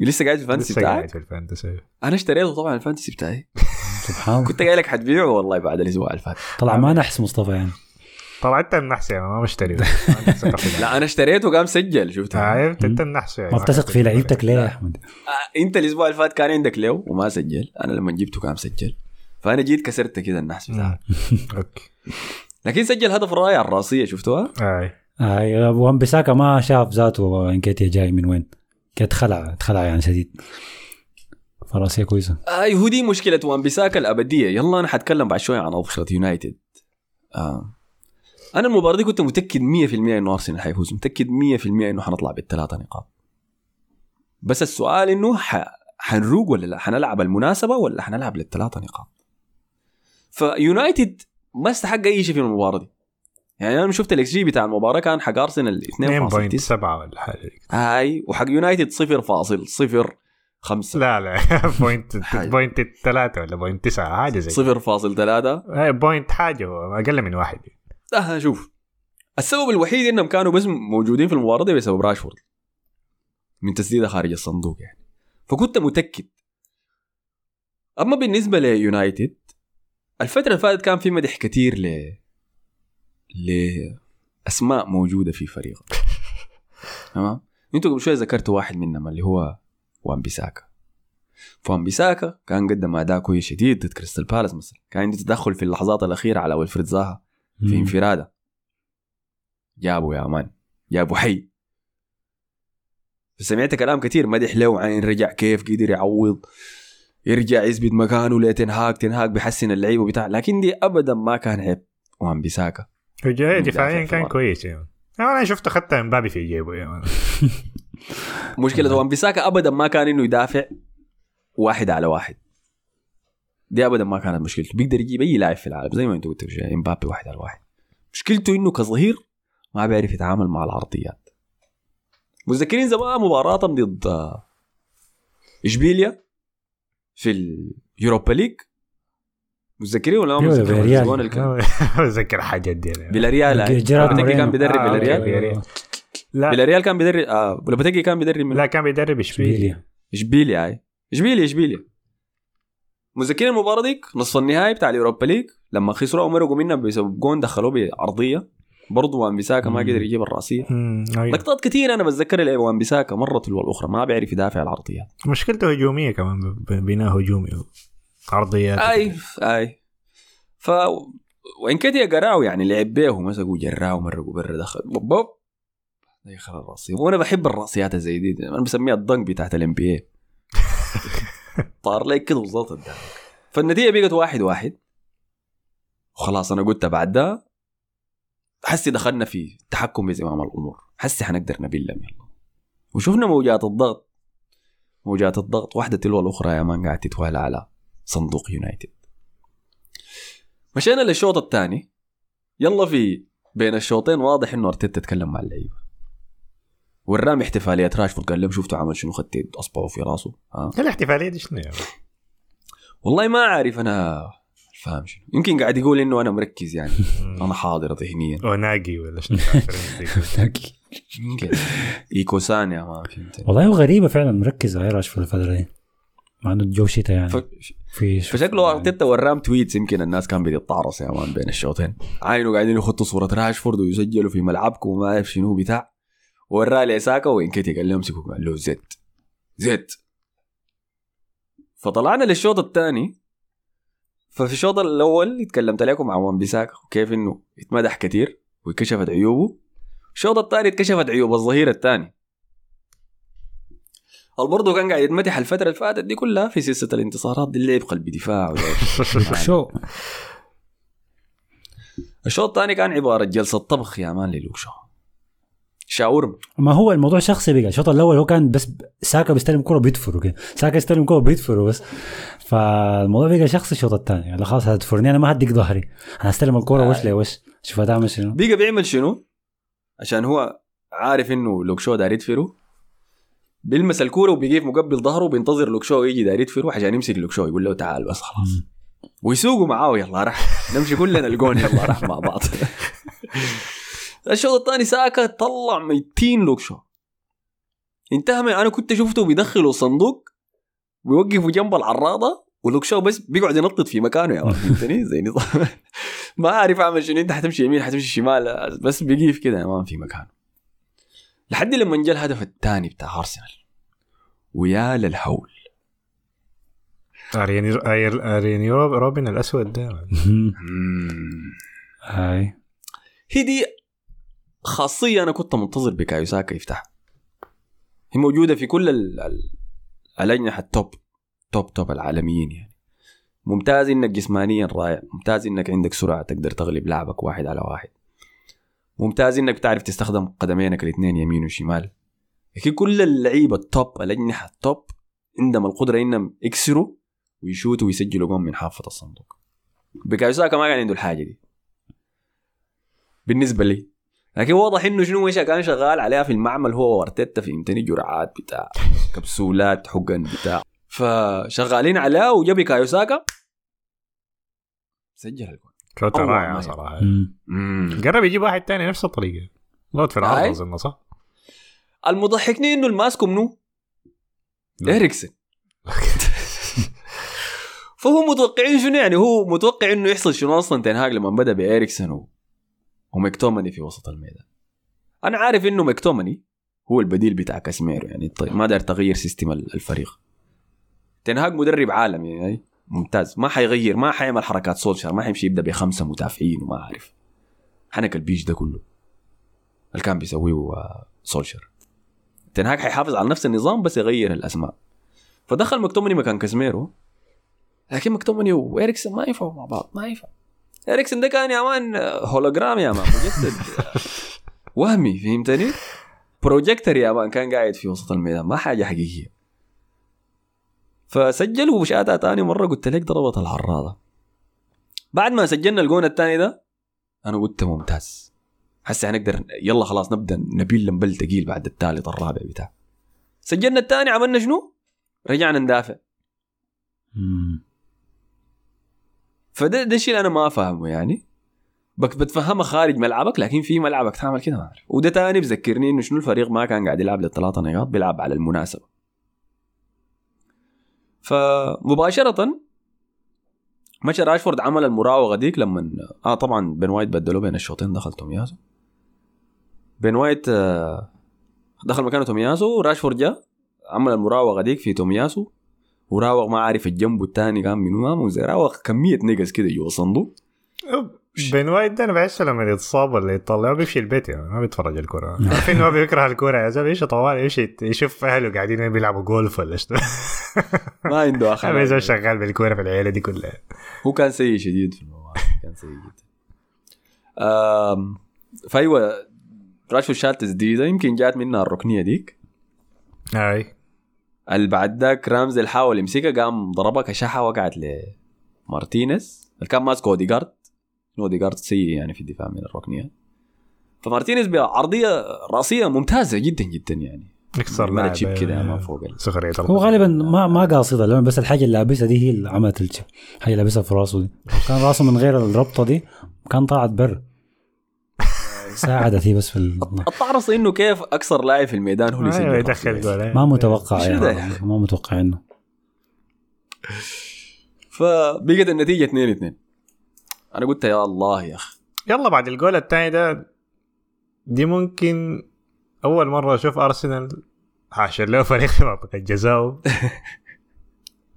لسه قاعد في ال Fantasy لسه قاعد بتاعك؟ في ال Fantasy. أنا اشتريته طبعا ال Fantasy بتاعي. سبحان الله كنت قايل لك حتبيعه والله بعد الأسبوع اللي فات. طلع ما نحس مصطفى يعني. طبعا أنت النحس يعني ما مشتري في لا أنا اشتريته قام سجل شفتها. عرفت أنت النحس يعني. ما بتثق في لعيبتك ليه يا أحمد؟ آه، أنت الأسبوع اللي فات كان عندك ليو وما سجل. أنا لما جبته كان سجل. فأنا جيت كسرت كده النحس بتاعه okay. لكن سجل هدف رائع الراسية شفتوها؟ أي. اي وان بيساكا ما شاف ذاته إنكيتيا جاي من وين. كانت خلع اتخلع يعني شديد. فراسيه كويسة. اي هو دي مشكلة وان بيساكا الأبدية. يلا أنا حتكلم بعد شوية عن أظهرة يونايتد. آه. أنا المباراة دي كنت متأكد 100% إنه أرسنال حيفوز. متأكد 100% إنه حنطلع بالثلاثة نقاط. بس السؤال إنه ح... حنروق ولا لا؟ حنلعب المناسبه ولا حنلعب للثلاثة نقاط؟ فيونايتد ما استحق أي شيء في المباراة دي. يعني أنا شفت الإكس جي بتاع المباراة كان حق أرسنال 2.9 2.7 ولا حاجة هاي وحق يونايتد 0.05 لا لا point حاجة. point 3 ولا point 9 حاجة زي 0.3 اي point حاجة أقل من واحد. لا شوف. السبب الوحيد إنهم كانوا بس موجودين في المباراة دي بسبب راشفورد. من تسديدة خارج الصندوق يعني. فكنت متأكد. أما بالنسبة ليونايتد الفترة اللي فاتت كان في مدح كثير ل لأسماء موجودة في فريقه تمام؟ أنتوا قبل شوية ذكرتوا واحد منهم اللي هو وان بيساكا. فوان بيساكا كان قدم أداء كويس شديد ضد كريستال بالاس مثلا كان عنده تدخل في اللحظات الأخيرة على ويلفريد زاها في. انفرادة. جابوا يا مان جابوا حي. سمعت كلام كثير. مدح له عين رجع كيف قدر يعوض يرجع يثبت مكانه لتنهاك. تنهاك بيحسن اللعيبة بتاع لكن دي ابدا ما كان عيب وان بيساكا. مدافع دفاعيا كان. كويس يعني أنا شفته خدتها امبابي في جيبه مان. مشكلة وان بيساكا ابدا ما كان انه يدافع واحد على واحد دي ابدا ما كانت مشكلته بيقدر يجيب اي لاعب في العالم زي ما قلتوا شوية، امبابي واحد على واحد مشكلته انه كظهير ما بيعرف يتعامل مع العرضيات متذكرين زمان مباراتهم ضد اشبيليا في ال Europa League متذكرين ولا ما متذكرين اللي كان- بتذكر حاجات دي أنا. فيلاريال. آه. جيرارد لوبيتيجي كان. بيدرب آه،. لا. فيلاريال كان بيدرب آه كان بيدرب لا كان بيدرب إشبيليا. إشبيليا. هاي إشبيليا إشبيليا. متذكرين المباراة ديك؟ نصف النهائي بتاع ال Europa League. لما خسروا ومرقوا منها بسبب جون دخلوه بعرضيه برضه وان بيساكا ما. قدر يجيب الرأسية. أيوة. لقطات كثير أنا بتذكر اللي وان بيساكا مرة تلو الأخرى. ما بيعرف يدافع العرضيات مشكلته هجومية كمان بناء هجومي عرضيات أي أي. ف وإنكيتيا قراه يعني لعب بيه مسكوا جراه مرقوا برا دخل بوب يخرب الراسيه وأنا بحب الرأسيات زي دي. أنا بسميها ال dunk بتاعت ال NBA طار لك كده بالضبط. قدامك فالنتيجة بقت واحد واحد. وخلاص أنا قلت بعد ده حسي دخلنا في تحكم بزمام الأمور. حسي حنقدر نبلم يلا. وشفنا موجات الضغط. موجات الضغط. واحدة تلو الأخرى يا مان قاعد تتوالى على صندوق يونايتد. مشينا للشوط الثاني. يلا في بين الشوطين واضح إنه أرتيتا تتكلم مع اللعيبة. ورام احتفالية. راشفورد قال لهم شفتوا عمل شنو خدت أصبعه في راسه. ها الاحتفاليه دي شنو؟ والله ما عارف أنا فاهم شنو. يمكن قاعد يقول إنه أنا مركز يعني. أنا حاضر ذهنيا. أو ناجي ولا شنو؟ يمكن. ايكوسان يا ما فهمت والله هو غريبه فعلا مركز على راشفورد الفترة دي. مع إنه جو شتاء يعني. ف- في فشكله أرتيتا ورام تويتس يمكن الناس كان بتتعرص يا مان بين الشوطين. عينه قاعدين يخطوا صورة راشفورد ويسجلوا في ملعبكم وما أعرف شنو بتاع. وراه لإساكا وإنكيتي قال له امسكوا قال له زيت زيت فطلعنا للشوط الثاني. ففي الشوط الأول تكلمت لكم عن وان بيساكا وكيف إنه اتمدح كثير وكشفت عيوبه. الشوط الثاني اتكشفت عيوب الظهير الثاني. برضه كان قاعد يتمدح الفترة اللي فاتت دي كلها؟ في سلسلة الانتصارات دي اللي لعب قلب دفاع شو؟ الشوط الثاني كان عبارة جلسة طبخ يا man للوك شو؟ شاورما. ما هو الموضوع شخصي بقى. الشوط الأول هو كان بس ساكا بيستلم كرة بيدفروا كده ساكا يستلم كرة بيدفروا بس. فالموضوع بقى شخصي الشوط الثاني. يعني خلاص هتدفرني أنا ما هديك ظهري. أنا هستلم الكرة وش لوش شوف هتعمل شنو؟ بيجا بيعمل شنو؟ عشان هو عارف إنه لوك شو داير يدفره بيلمس الكورة وبيجي في مقبل ظهره وبينتظر لوك شو يجي داير يدفره عشان يمسك لوك شو يقول له تعال بس خلاص. ويسوقوا معاه يلا راح. نمشي كلنا الجون يلا راح مع بعض. الشوط الثاني ساكا طلع ميتين لوك شو انتهى من أنا كنت شفته بيدخلوا صندوق بيوقفوا جنب العراضة ولوك شو بس بيقعد ينطط في مكانه. يا فهمتني زي نظام ما أعرف أعمل شنو. أنت حتمشي يمين حتمشي شمال بس بيقيف كده يا مان في مكانه. لحد لما جاء الهدف الثاني بتاع أرسنال. ويا للهول. أرين أرين روب- روبن الأسود ده. هاي. هي دي خاصية أنا كنت منتظر بوكايو ساكا يفتح. هي موجودة في كل ال... ال... الأجنحة ال top top top العالميين يعني. ممتاز إنك جسمانيا رائع. ممتاز إنك عندك سرعة تقدر تغلب لاعبك واحد على واحد. ممتاز إنك تعرف تستخدم قدمينك الاثنين يمين وشمال. لكن كل اللعيبة ال top الأجنحة ال top عندهم القدرة إنهم يكسروا ويشوتوا ويسجلوا جون من حافة الصندوق. بوكايو ساكا ما كان عنده الحاجة دي. بالنسبة لي. لكن واضح إنه شنو كان شغال عليها في المعمل هو وأرتيتا فهمتني جرعات بتاع كبسولات حقن بتاع. فشغالين عليها وجا بوكايو ساكا سجل الجول أول رائعه ما- صراحة. قرب يجيب واحد تاني نفس الطريقة. لوت في العرض. أظن صح؟ المضحكني إنه الماسكو منو؟ اريكسن فهو متوقعين شنو يعني؟ هو متوقع إنه يحصل شنو أصلا تنهاج لما بدأ باريكسن و... ومكتومني في وسط الميدان. أنا عارف إنه مكتومني هو البديل بتاع كاسميرو يعني. طيب ما دار تغير system الفريق. تنهاج مدرب عالمي يعني. ممتاز. ما حيغير ما حيعمل حركات سولشر ما حيمشي يبدأ بخمسة مدافعين وما أعرف. حنك البيش ده كله. اللي كان بيسويه آه، سولشر تنهاج حيحافظ على نفس النظام بس يغير الأسماء. فدخل مكتومني مكان كازميرو لكن مكتومني وإريكسن ما ينفعوا مع بعض ما ينفع. إريكسن ده كان يا man hologram يا man مجسد. وهمي فهمتني؟ بروجيكتر يا man كان قاعد في وسط الميدان ما حاجة حقيقية. فسجلوا بشاتها تاني مرة قلت لك ضربت العراضة بعد ما سجلنا الجون الثاني ده أنا قلت ممتاز. هسه هنقدر يلا خلاص نبدأ نبيل لمبل تقيل بعد الثالث الرابع بتاع. سجلنا الثاني عملنا شنو؟ رجعنا ندافع. فده ده الشيء اللي أنا ما فاهمه يعني. بتفهمها خارج ملعبك لكن في ملعبك تعمل كده ما أعرف. وده تاني بذكرني إنه شنو الفريق ما كان قاعد يلعب للثلاثة نقاط بيلعب على المناسبة. فمباشرة مشى راشفورد عمل المراوغة ديك لما آه طبعا بين وايت بدلوه بين الشوطين دخل تومياسو بين وايت آه دخل مكانه تومياسو راشفورد جاء عمل المراوغة ديك في تومياسو وراوغ ما عارف الجنب الثاني كان منو زي راوغ كمية نقص كده جوا الصندوق بين وايت ده أنا بحس لما يتصاب ولا يطلع بيمشي البيت يعني ما بيتفرج الكوره عارفين هو بيكره الكوره يا زلمة إيش طوال يمشي يشوف أهله قاعدين بيلعبوا جولف ولا شنو. ما عنده اخر زول شغال بالكورة في العيلة دي كلها. هو كان سيء شديد في الموضوع كان سيء جدا. فأيوة راشفورد شال تسديده يمكن جات منها الركنية ديك. هاي اللي بعد ذاك رامز اللي حاول يمسكها قام ضربها كشحه وقعت لمارتينيز اللي كان ماسك اوديجارد اوديجارد سيء يعني في الدفاع من الركنية. فمارتينيز بعرضية رأسية ممتازة جدا جدا يعني. يكسر ما لاعب تشيب كده ما فوق سخريه هو غالبا ما ما قاصدها لأنه بس الحاجة اللي لابسها دي هي اللي عملت الشيء حاجة لابسها في راسه دي. كان راسه من غير الربطة دي كان طلعت بر. ساعدت هي بس في ال... الطعرص إنه كيف أكثر لاعب في الميدان هو اللي يسجل يدخل راسية. جول ما متوقع يعني. أخي؟ ما متوقع إنه. فبقت النتيجة 2 2 أنا قلت يا الله يا أخي. يلا بعد الجول الثاني ده دي ممكن أول مرة أشوف أرسنال. حاشر له فريق في منطقه جزاء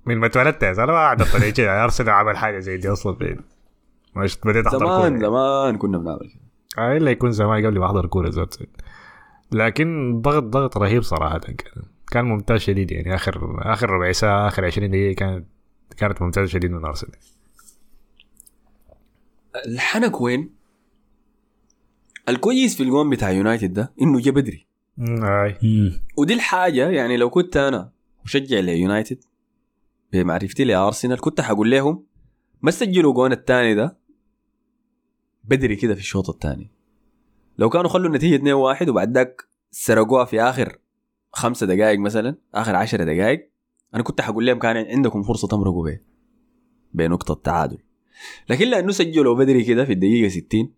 من ما اتولدت زلمة ما قاعد اطلع كده أرسنال عمل حاجة زي دي أصلا في مش بديت أحضر زمان كورة. زمان كنا بنعمل كده آه إلا يكون زمان قبل ما أحضر كورة ذات لكن ضغط ضغط رهيب صراحة. كان كان ممتاز شديد يعني. اخر آخر ربع ساعة آخر 20 دقيقة كانت كانت ممتازة شديد من أرسنال. الحنك وين؟ الكويس في الجون بتاع يونايتد ده إنه جا بدري. ودي الحاجة يعني لو كنت أنا مشجع ليونايتد بمعرفتي لأرسنال كنت حقول لهم ما سجلوا جون الثاني ده بدري كده في الشوط الثاني لو كانوا خلوا النتيجة 2 1 وبعد ذاك سرقوها في آخر خمسة دقائق مثلا آخر عشرة دقائق أنا كنت حقول لهم كان عندكم فرصة تمرقوا بيه بنقطة تعادل. لكن لأنه سجلوا بدري كده في الدقيقة 60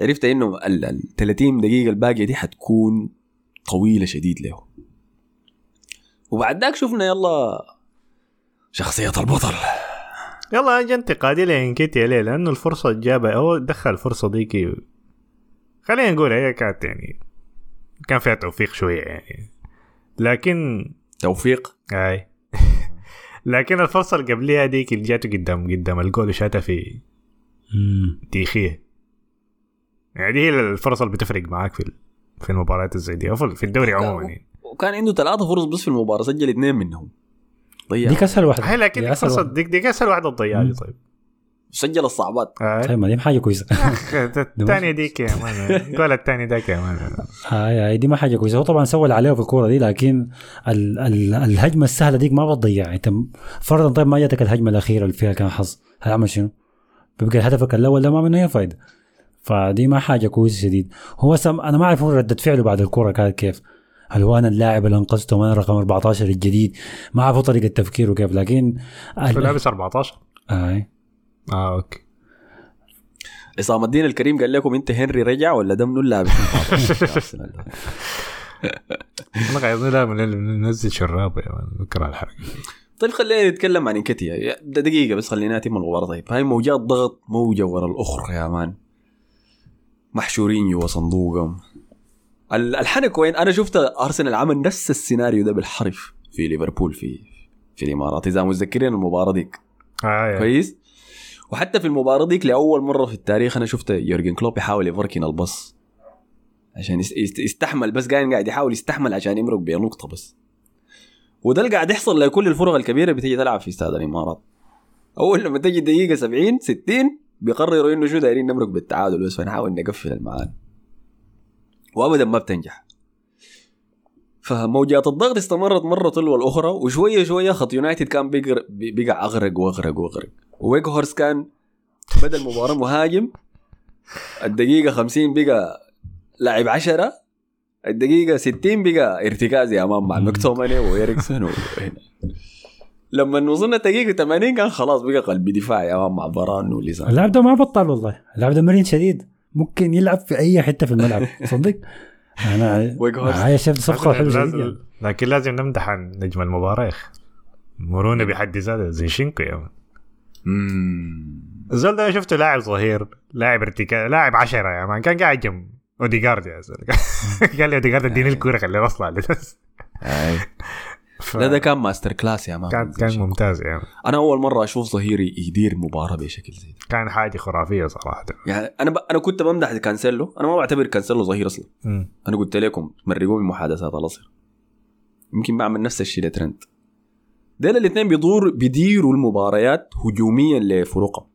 عرفت إنه ال ال 30 دقيقة الباقية دي حتكون طويلة شديد له. وبعد ذاك شفنا يلا شخصية البطل. يلا اجى انتقادي لانكيتيا ليه؟ لأنه الفرصة جابها هو دخل الفرصه ديك خلينا نقول هي كانت يعني كان فيها توفيق شوية يعني. لكن توفيق؟ أي. لكن الفرصة اللي قبليها ديك اللي جاته قدام قدام الجول وشاتها في. تيخيه. يعني هي الفرص اللي بتفرق معاك في في المباريات الزي دي أو في الدوري عموما يعني. وكان عنده ثلاثة فرص بس في المباراة سجل اثنين منهم. ضيع. ديك اسهل واحدة. هي لكن دي دي فرصه. ديك ديك اسهل واحدة تضيعها مم. طيب. سجل الصعبات. آه. طيب ما دي حاجة كويسة. الثانية ديك يا man. الجول الثاني ذاك يا man. هاي هاي دي ما حاجة كويسة. هو طبعا سوى اللي عليه في الكورة دي لكن ال ال الهجمة السهلة ديك ما بتضيع. انت فرضا طيب ما جاتك الهجمة الأخيرة اللي فيها كان حظ. هتعمل شنو؟ بيبقى هدفك الأول ده ما منه أي فايدة. فدي ما حاجة كويسة شديد. هو سم أنا ما أعرف هو ردة فعله بعد الكوره كانت كيف. هل هو أنا اللاعب اللي أنقذته وأنا رقم 14 الجديد؟ ما أعرف طريقة تفكيره كيف لكن هو لابس 14 آه. آه okay. عصام الدين الكريم قال لكم أنت هنري رجع ولا ده منو اللاعب أنا قاعد لا ننزل شراب يا man بكره الحركه طيب خلينا نتكلم عن انكتيا ده دقيقة بس خلينا نتم المباراة. طيب هاي موجات ضغط موجة ورا الأخرى يا man. محشورين جوا صندوقهم. ال- الحنك وين؟ أنا شفت أرسنال عمل نفس السيناريو ده بالحرف في ليفربول في في الإمارات. إذا متذكرين المباراة ديك؟ آه يا. كويس. وحتى في المباراة ديك لأول مرة في التاريخ أنا شفت يورجن كلوب يحاول يركن البص عشان يست- يست- يستحمل بس قاعد قاعد يحاول يستحمل عشان يمرق بنقطة بس. وده اللي قاعد يحصل لكل الفرق الكبيرة بتيجي تلعب في استاد الإمارات. أول لما تجي دقيقة 70 60 بيقرروا إنه شو دايرين نمرق بالتعادل بس فنحاول نقفل المعان وأبدا ما بتنجح. فموجات الضغط استمرت مرة تلو الأخرى وشوية شوية خط يونايتد كان بيقر بيقع أغرق وأغرق وأغرق. وويك هورس كان بدأ المباراة مهاجم الدقيقة 50 بقى لاعب عشرة الدقيقة 60 بقى ارتكازي أمام مع مكتوماني وإيريكسون وهنا لما وصلنا دقيقة 80 كان خلاص بقى قلبي دفاعي أمام مع بران ولسان اللاعب ده ما بطل والله. اللاعب ده مرن شديد. ممكن يلعب في أي حتة في الملعب. صدق؟ أنا. هاي شفت صفقة حلوة شديد يعني. لازم لكن لازم نمدح عن نجم المباراة يا أخي. مرونة بحد ذاته زينشينكو يا man. الزول ده أنا شفته لاعب ظهير لاعب ارتكاز لاعب عشرة يا man. كان قاعد جنب اوديجارد يا زول. قال لي اوديجارد اديني الكورة خليني اطلع أي. ف- لا ده كان masterclass يا man كان كان ممتاز يا. man أنا أول مرة أشوف ظهيري يدير مباراة بشكل زي ده. كان حاجة خرافية صراحة. يعني أنا ب... أنا كنت بمدح كانسيلو. أنا ما بعتبر كانسيلو ظهير أصلا. مم. أنا قلت لكم مرقوا من محادثات الاصل يمكن بعمل نفس الشيء لترنت ديل الاثنين بيدور بيديروا المباريات هجوميا لفرقهم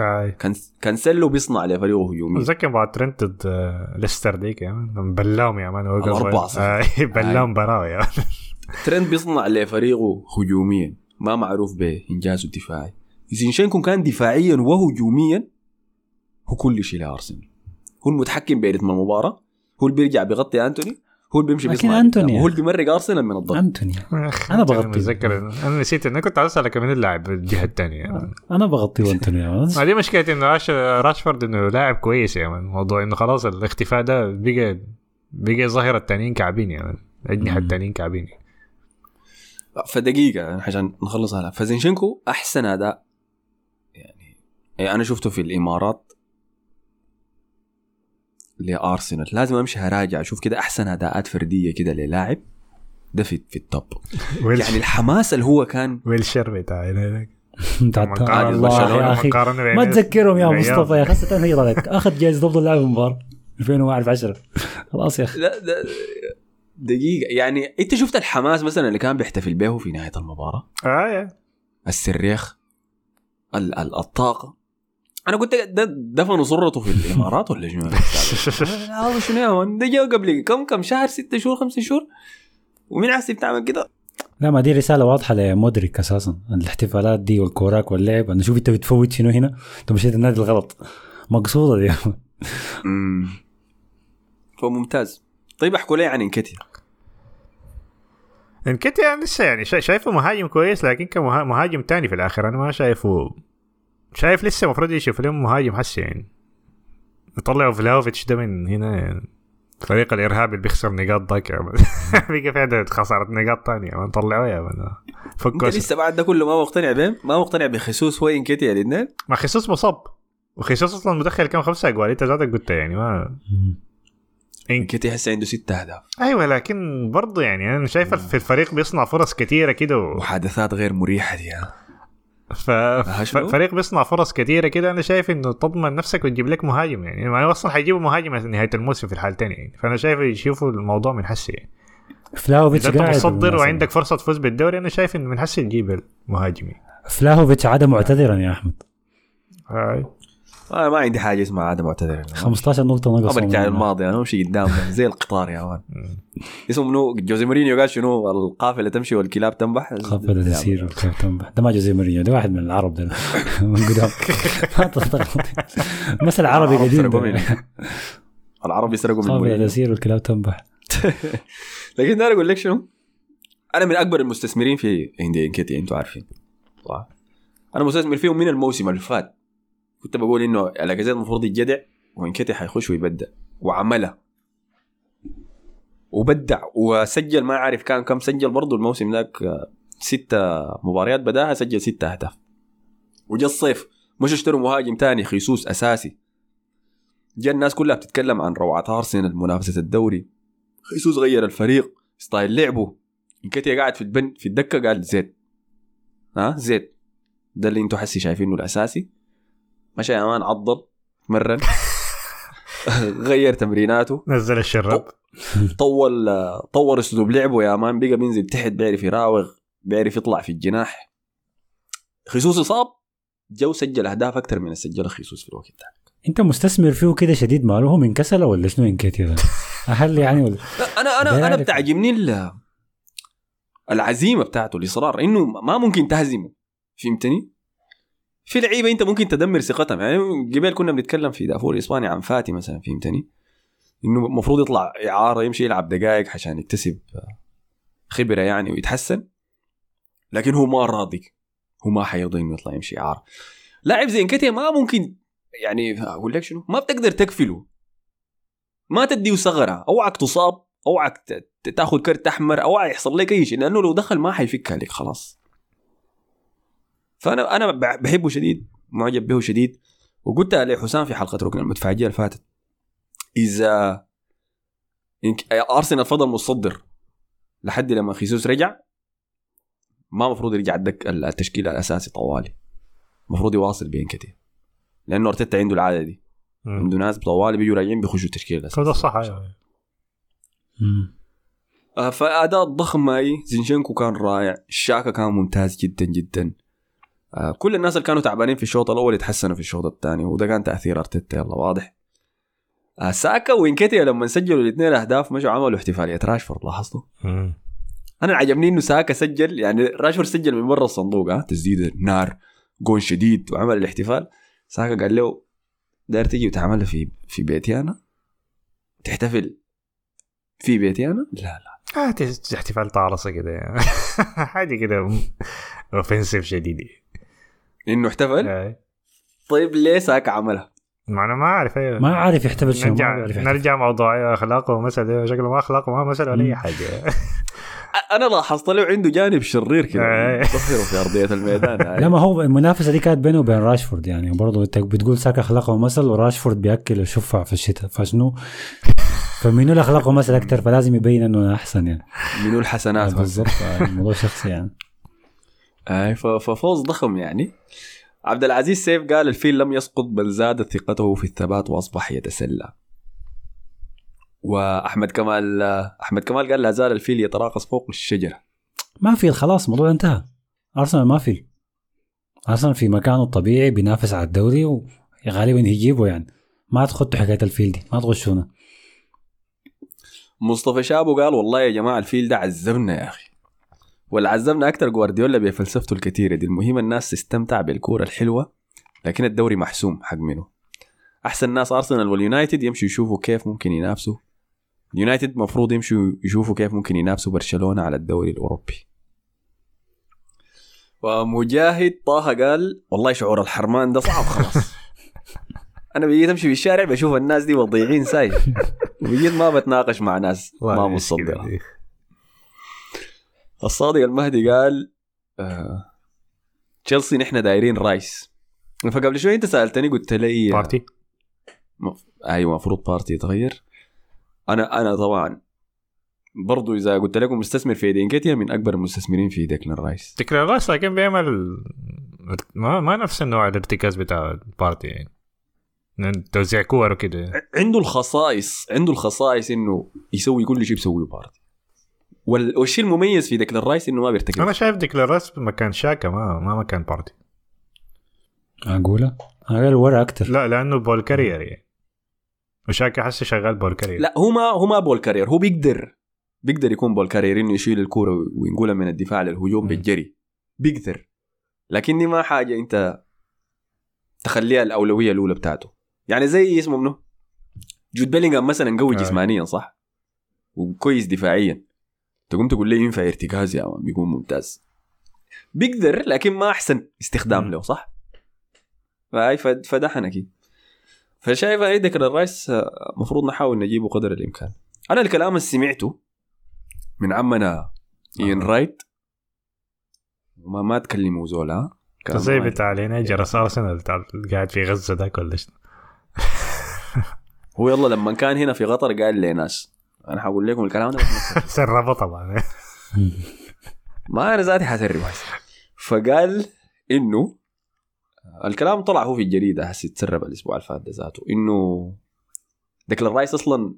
آه. كان كانسيلو بيصنع لفريقه هجوميا. اتذكر بعد ترنت ضد آه، ليستر ديك يا man بلاهم يا man وقف- الأربعة صفر. آه، بلاهم براوي يا man ترنت بيصنع لفريقه هجوميا. ما معروف بانجازه الدفاعي زينشينكو كان دفاعيا وهجوميا هو كل شيء لأرسنال. هو المتحكم برتم المباراة هو اللي بيرجع بيغطي أنتوني هو اللي بيمشي لكن يا هو اللي بيمرق أرسنال من الضغط. أنتوني أنا بغطي. متذكر. أنا نسيت أنا كنت عايز أسألك من اللاعب الجهة الثانية. أنا بغطي أنتوني. ما دي مشكلة إنه راش راشفورد إنه لاعب كويس يا مان موضوع إنه خلاص الاختفاء ده بقى بقى ظاهرة التانيين كعبين يا مان الاجنحة مم. التانيين فدقيقة عشان نخلص على فزينشينكو أحسن أداء. يعني إيه أنا شفته في الإمارات لأرسنال. لازم أمشي أراجع أشوف كده أحسن أداءات فردية كده للاعب. ده في في التوب. يعني الحماس اللي هو كان ويلشر بتاع هناك الله يا أخي. ما تذكرهم يا. مصطفى. يا أخي أخذ جائزه أفضل لاعب المباراة. 2010 خلاص يا أخي. دقيقة. يعني أنت شفت الحماس مثلا اللي كان بيحتفل به في نهاية المباراة؟ آه يا. السريخ ال- ال- الطاقة. أنا قلت ده دفنوا صرته في الإمارات ولا شنو؟ هذا شنو ده جاء قبل كم كم شهر؟ ستة شهور خمسة شهور؟ ومين عسي بتعمل كده؟ لا ما دي رسالة واضحة لمودريك أساسا. الاحتفالات دي والكوراك واللعب. أنا شوف أنت بتفوت شنو هنا؟ أنت مشيت النادي الغلط. مقصودة دي امم فممتاز طيب احكوا لي عن انكتيا انكتيا لسه يعني شا- شايفه مهاجم كويس لكن كمهاجم تاني في الآخر أنا ما شايفه شايف لسه المفروض يشوف لهم مهاجم حسي يعني. يطلعوا فلاوفيتش ده من هنا يعني. فريق الارهاب اللي بيخسر نقاط ذاك يا. بقى في عندنا خساره نقاط ثانية يا مان طلعوه يا انت فكوا لسه بعد ده كله ما مقتنع بهم؟ ما مقتنع بخصوص هو انكتيا الاثنين ما خصوص مصاب. وخصوص أصلا مدخل كم خمسة أجوال؟ أنت ذاتك قلت يعني ما انكيتي هسه عنده ست أهداف أيوه لكن برضه يعني أنا شايف في الفريق بيصنع فرص كثيره كده و... محادثات غير مريحة دي. ف... فريق بيصنع فرص كثيره كده أنا شايف إنه تضمن نفسك وتجيب لك مهاجم يعني ما أصلا حيجيبوا مهاجم نهاية الموسم في الحالتين يعني فأنا شايف يشوفوا الموضوع من حسي يعني. أنت قاعد مصدر. وعندك فرصة تفوز بالدوري أنا شايف إنه من حسي تجيب المهاجم يعني. فلاهوفيتش عاد معتذرا يا أحمد هاي. آه ما عندي حاجة اسمها عدم معتذر. 15 نقطة نقص برجع للماضي أنا امشي قدام زي القطار يا man اسمه منو؟ جوزي مورينيو قال شنو؟ القافله تمشي والكلاب تنبح. القافلة تسير والكلاب تنبح. ده ما جوزي مورينيو ده واحد من العرب ده من قدام. ما تستغرب. مثل عربي قديم سرقوا ده. مني. العرب يسرقوا من قافل مورينيو. تسير والكلاب تنبح. لكن أنا أقول لك شنو؟ أنا من أكبر المستثمرين في عندي إنكيتي أنتوا عارفين. صح أنا مستثمر فيهم من الموسم اللي فات. كنت بقول إنه لاكازيت المفروض يتجدع وانكيتي حيخش ويبدع. وعملها وبدع. وسجل ما عارف كان كم سجل برضه الموسم ذاك آه، ستة مباريات. بدأها سجل ستة أهداف. وجا الصيف. مش اشتروا مهاجم تاني خيسوس أساسي. جا الناس كلها بتتكلم عن روعة أرسنال منافسة الدوري. خيسوس غير الفريق. style لعبه. انكتيا قاعد في ال bench في الدكة قال زيد ها؟ زيد ده اللي أنتوا حسي شايفينه الأساسي. مشى يا man عضل تمرن غير تمريناته. نزل الشراب طول طور أسلوب لعبه. يا man بقى بينزل تحت بيعرف يراوغ بيعرف يطلع في الجناح. خيسوس إصاب. جو سجل أهداف أكثر من سجلها خيسوس في الوقت ده. أنت مستثمر فيه كده شديد ماله؟ هو من كسله ولا شنو انكيتي ده؟ هل يعني ولا لا أنا أنا أنا. بتعجبني ال- العزيمة بتاعته الإصرار إنه ما ممكن تهزمه. فهمتني؟ في لعيبة أنت ممكن تدمر ثقتهم يعني قبل كنا بنتكلم في دافور الإسباني عن فاتي مثلا فهمتني؟ إنه المفروض يطلع إعارة يمشي يلعب دقائق عشان يكتسب خبرة يعني ويتحسن. لكن هو ما راضي هو ما حيرضى إنه يطلع يمشي إعارة. لاعب زي انكتيا ما ممكن يعني أقول لك شنو؟ ما بتقدر تكفله. ما تديه ثغرة. أوعك تصاب أوعك تاخذ كرت أحمر أوعك يحصل لك أي شيء. لأنه لو دخل ما حيفك عليك خلاص. فأنا أنا بح- بحبه شديد معجب به شديد. وقلتها لحسام في حلقة ركن المدفعجيه اللي فاتت إذا إنك- أرسنال فضل متصدر لحد لما خيسوس رجع ما المفروض يرجع الدك التشكيل الأساسي طوالي. المفروض يواصل بينكتي لأنه أرتيتا عنده العادة دي. مم. عنده ناس طوالي بيجوا راجعين بيخشوا التشكيل الاساسي هذا صح أيوه مم. آه، فأداء ضخم معي زينشينكو كان رائع الشاكا كان ممتاز جدا جدا. كل الناس اللي كانوا تعبانين في الشوط الأول يتحسنوا في الشوط الثاني وده كان تأثير أرتيتا يلا واضح. آه، ساكا وينكيتيا لما سجلوا الاثنين أهداف مشوا عملوا احتفالية. راشفورد لاحظتوا. أنا عجبني إنه ساكا سجل يعني راشفورد سجل من برا الصندوق ها تسديدة نار جون شديد وعمل الاحتفال. ساكا قال له داير تجي وتعملها في في بيتي أنا تحتفل في بيتي أنا لا لا. آه احتفال طارصة كده. حاجة كده offensive شديد إنه احتفل؟ آه. طيب ليه ساكا عملها؟ ما أنا ما أعرف أيوه ما عارف يحتفل شنو ما نرجع عارف يحتفل. نرجع موضوع أخلاقه ومسألة شكله ما أخلاقه ما مسألة ولا أي حاجة. أنا لاحظت له عنده جانب شرير كده. آه. ظهره في أرضية الميدان. لا ما هو المنافسة دي كانت بينه وبين راشفورد يعني. برضه أنت بتقول ساكا أخلاقه مثل وراشفورد بيأكل وشفع في الشتاء. فشنو؟ فمنو اللي أخلاقه مثل أكثر فلازم يبين إنه أحسن يعني. منو الحسنات. بالضبط. آه، الموضوع شخصي يعني. أي ففوز ضخم يعني. عبد العزيز سيف قال الفيل لم يسقط بل زادت ثقته في الثبات وأصبح يتسلى. وأحمد كمال أحمد كمال قال لا زال الفيل يتراقص فوق الشجرة. ما في خلاص الموضوع انتهى. أرسنال ما في أرسنال في مكانه الطبيعي بينافس على الدوري وغالبا يجيبه يعني. ما تخطوا حكاية الفيل دي ما تغشونا مصطفى شابو قال والله يا جماعة الفيل ده عذبنا يا أخي. واللي عذبنا أكثر جوارديولا بفلسفته الكثيره دي المهم الناس تستمتع بالكورة الحلوة لكن الدوري محسوم حق منه أحسن ناس أرسنال واليونايتد يمشوا يشوفوا كيف ممكن ينافسوا. اليونايتد مفروض يمشوا يشوفوا كيف ممكن ينافسوا برشلونة على الدوري الأوروبي. ومجاهد طه قال والله شعور الحرمان ده صعب خلاص. أنا بقيت أمشي في الشارع بشوف الناس دي وضيعين ساي وبقيت ما بتناقش مع ناس ما مصدقه الصادق المهدي قال آه تشيلسي نحن دايرين رايس. فقبل شوي أنت سألتني قلت لي بارتي. مف... أيوه المفروض بارتي يتغير. أنا أنا طبعا برضو إذا قلت لكم مستثمر في انكيتيا من أكبر المستثمرين في ديكلان رايس تكرار راس لكن بيعمل ما ما نفس النوع الارتكاز بتاع البارتي يعني. توزيع كور وكده. عنده الخصائص عنده الخصائص إنه يسوي كل شيء بيسويه بارتي. والشيء المميز في ديكلان رايس إنه ما بيرتكز أنا شايف ديكلار راس مكان شاكا ما ما مكان بارتي اقولها أقول ورا أكتر. لا لأنه بول كارير يعني. وشاكا حسه شغال بول كارير لا هو ما هو ما بول كارير هو بيقدر بيقدر يكون بول كارير إنه يشيل الكورة وينقلها من الدفاع للهجوم. بالجري. بيقدر. لكن دي ما حاجة أنت تخليها الأولوية الأولى بتاعته. يعني زي اسمه منه جود بيلينغهام مثلا قوي آه. جسمانيا صح؟ وكويس دفاعيا. تقوم تقول لي ينفع ارتكاز يا مان بيكون ممتاز. بيقدر لكن ما أحسن استخدام. له صح؟ فهي فد- فدحن أكيد فشايف اي ديكلان رايس آه، المفروض نحاول نجيبه قدر الإمكان. أنا الكلام اللي سمعته من عمنا اين رايت ما ما تكلموا زول ها؟ كلام زي. بتاع لينا جرس ارسنال بتاع قاعد في غزة ذاك ولا هو يلا لما كان هنا في قطر قال لي ناس. أنا حقول لكم الكلام ده سربه طبعا. ما أنا ذاتي حسرب فقال إنه الكلام طلع هو في الجريدة هسه تسرب الأسبوع اللي فات ده ذاته. إنه ديكلان رايس أصلا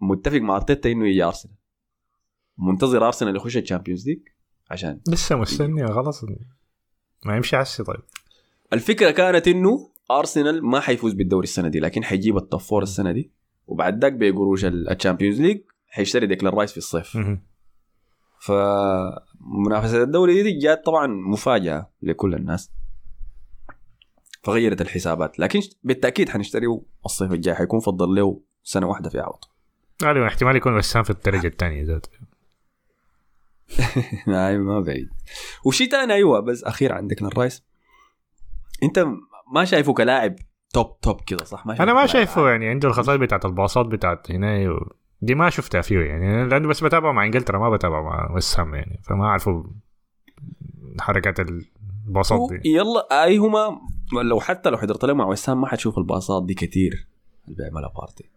متفق مع أرتيتا إنه يجي أرسنال. منتظر أرسنال يخش ال Champions League عشان لسه مستني خلاص. ما يمشي عسي طيب. الفكرة كانت إنه أرسنال ما حيفوز بالدوري السنة دي لكن حيجيب ال top four السنة دي. وبعد ذاك بقروش ال- ال Champions League حيشتري ديكلان رايس في الصيف. فمنافسة الدوري دي جات طبعا مفاجأة لكل الناس. فغيرت الحسابات. لكن بالتأكيد حنشتريه الصيف الجاي حيكون فضل له سنة واحدة في عوض. غالبا احتمال يكون وسام في الدرجة الثانية ذات ما بعيد. وشيء ثاني أيوه بس اخير عن ديكلان رايس أنت ما شايفه كلاعب توب توب كده صح؟ ما أنا ما شايفه يعني عنده الخصائص بتاعت الباصات بتاعت هنا و... دي ما شفتها فيه يعني. لأنه بس بتابع مع إنجلترا ما بتابع مع وسام يعني. فما أعرفه حركات الباصات دي. يلا أي هما لو حتى لو حضرت له مع وسام ما حتشوف الباصات دي كتير اللي بيعملها بارتي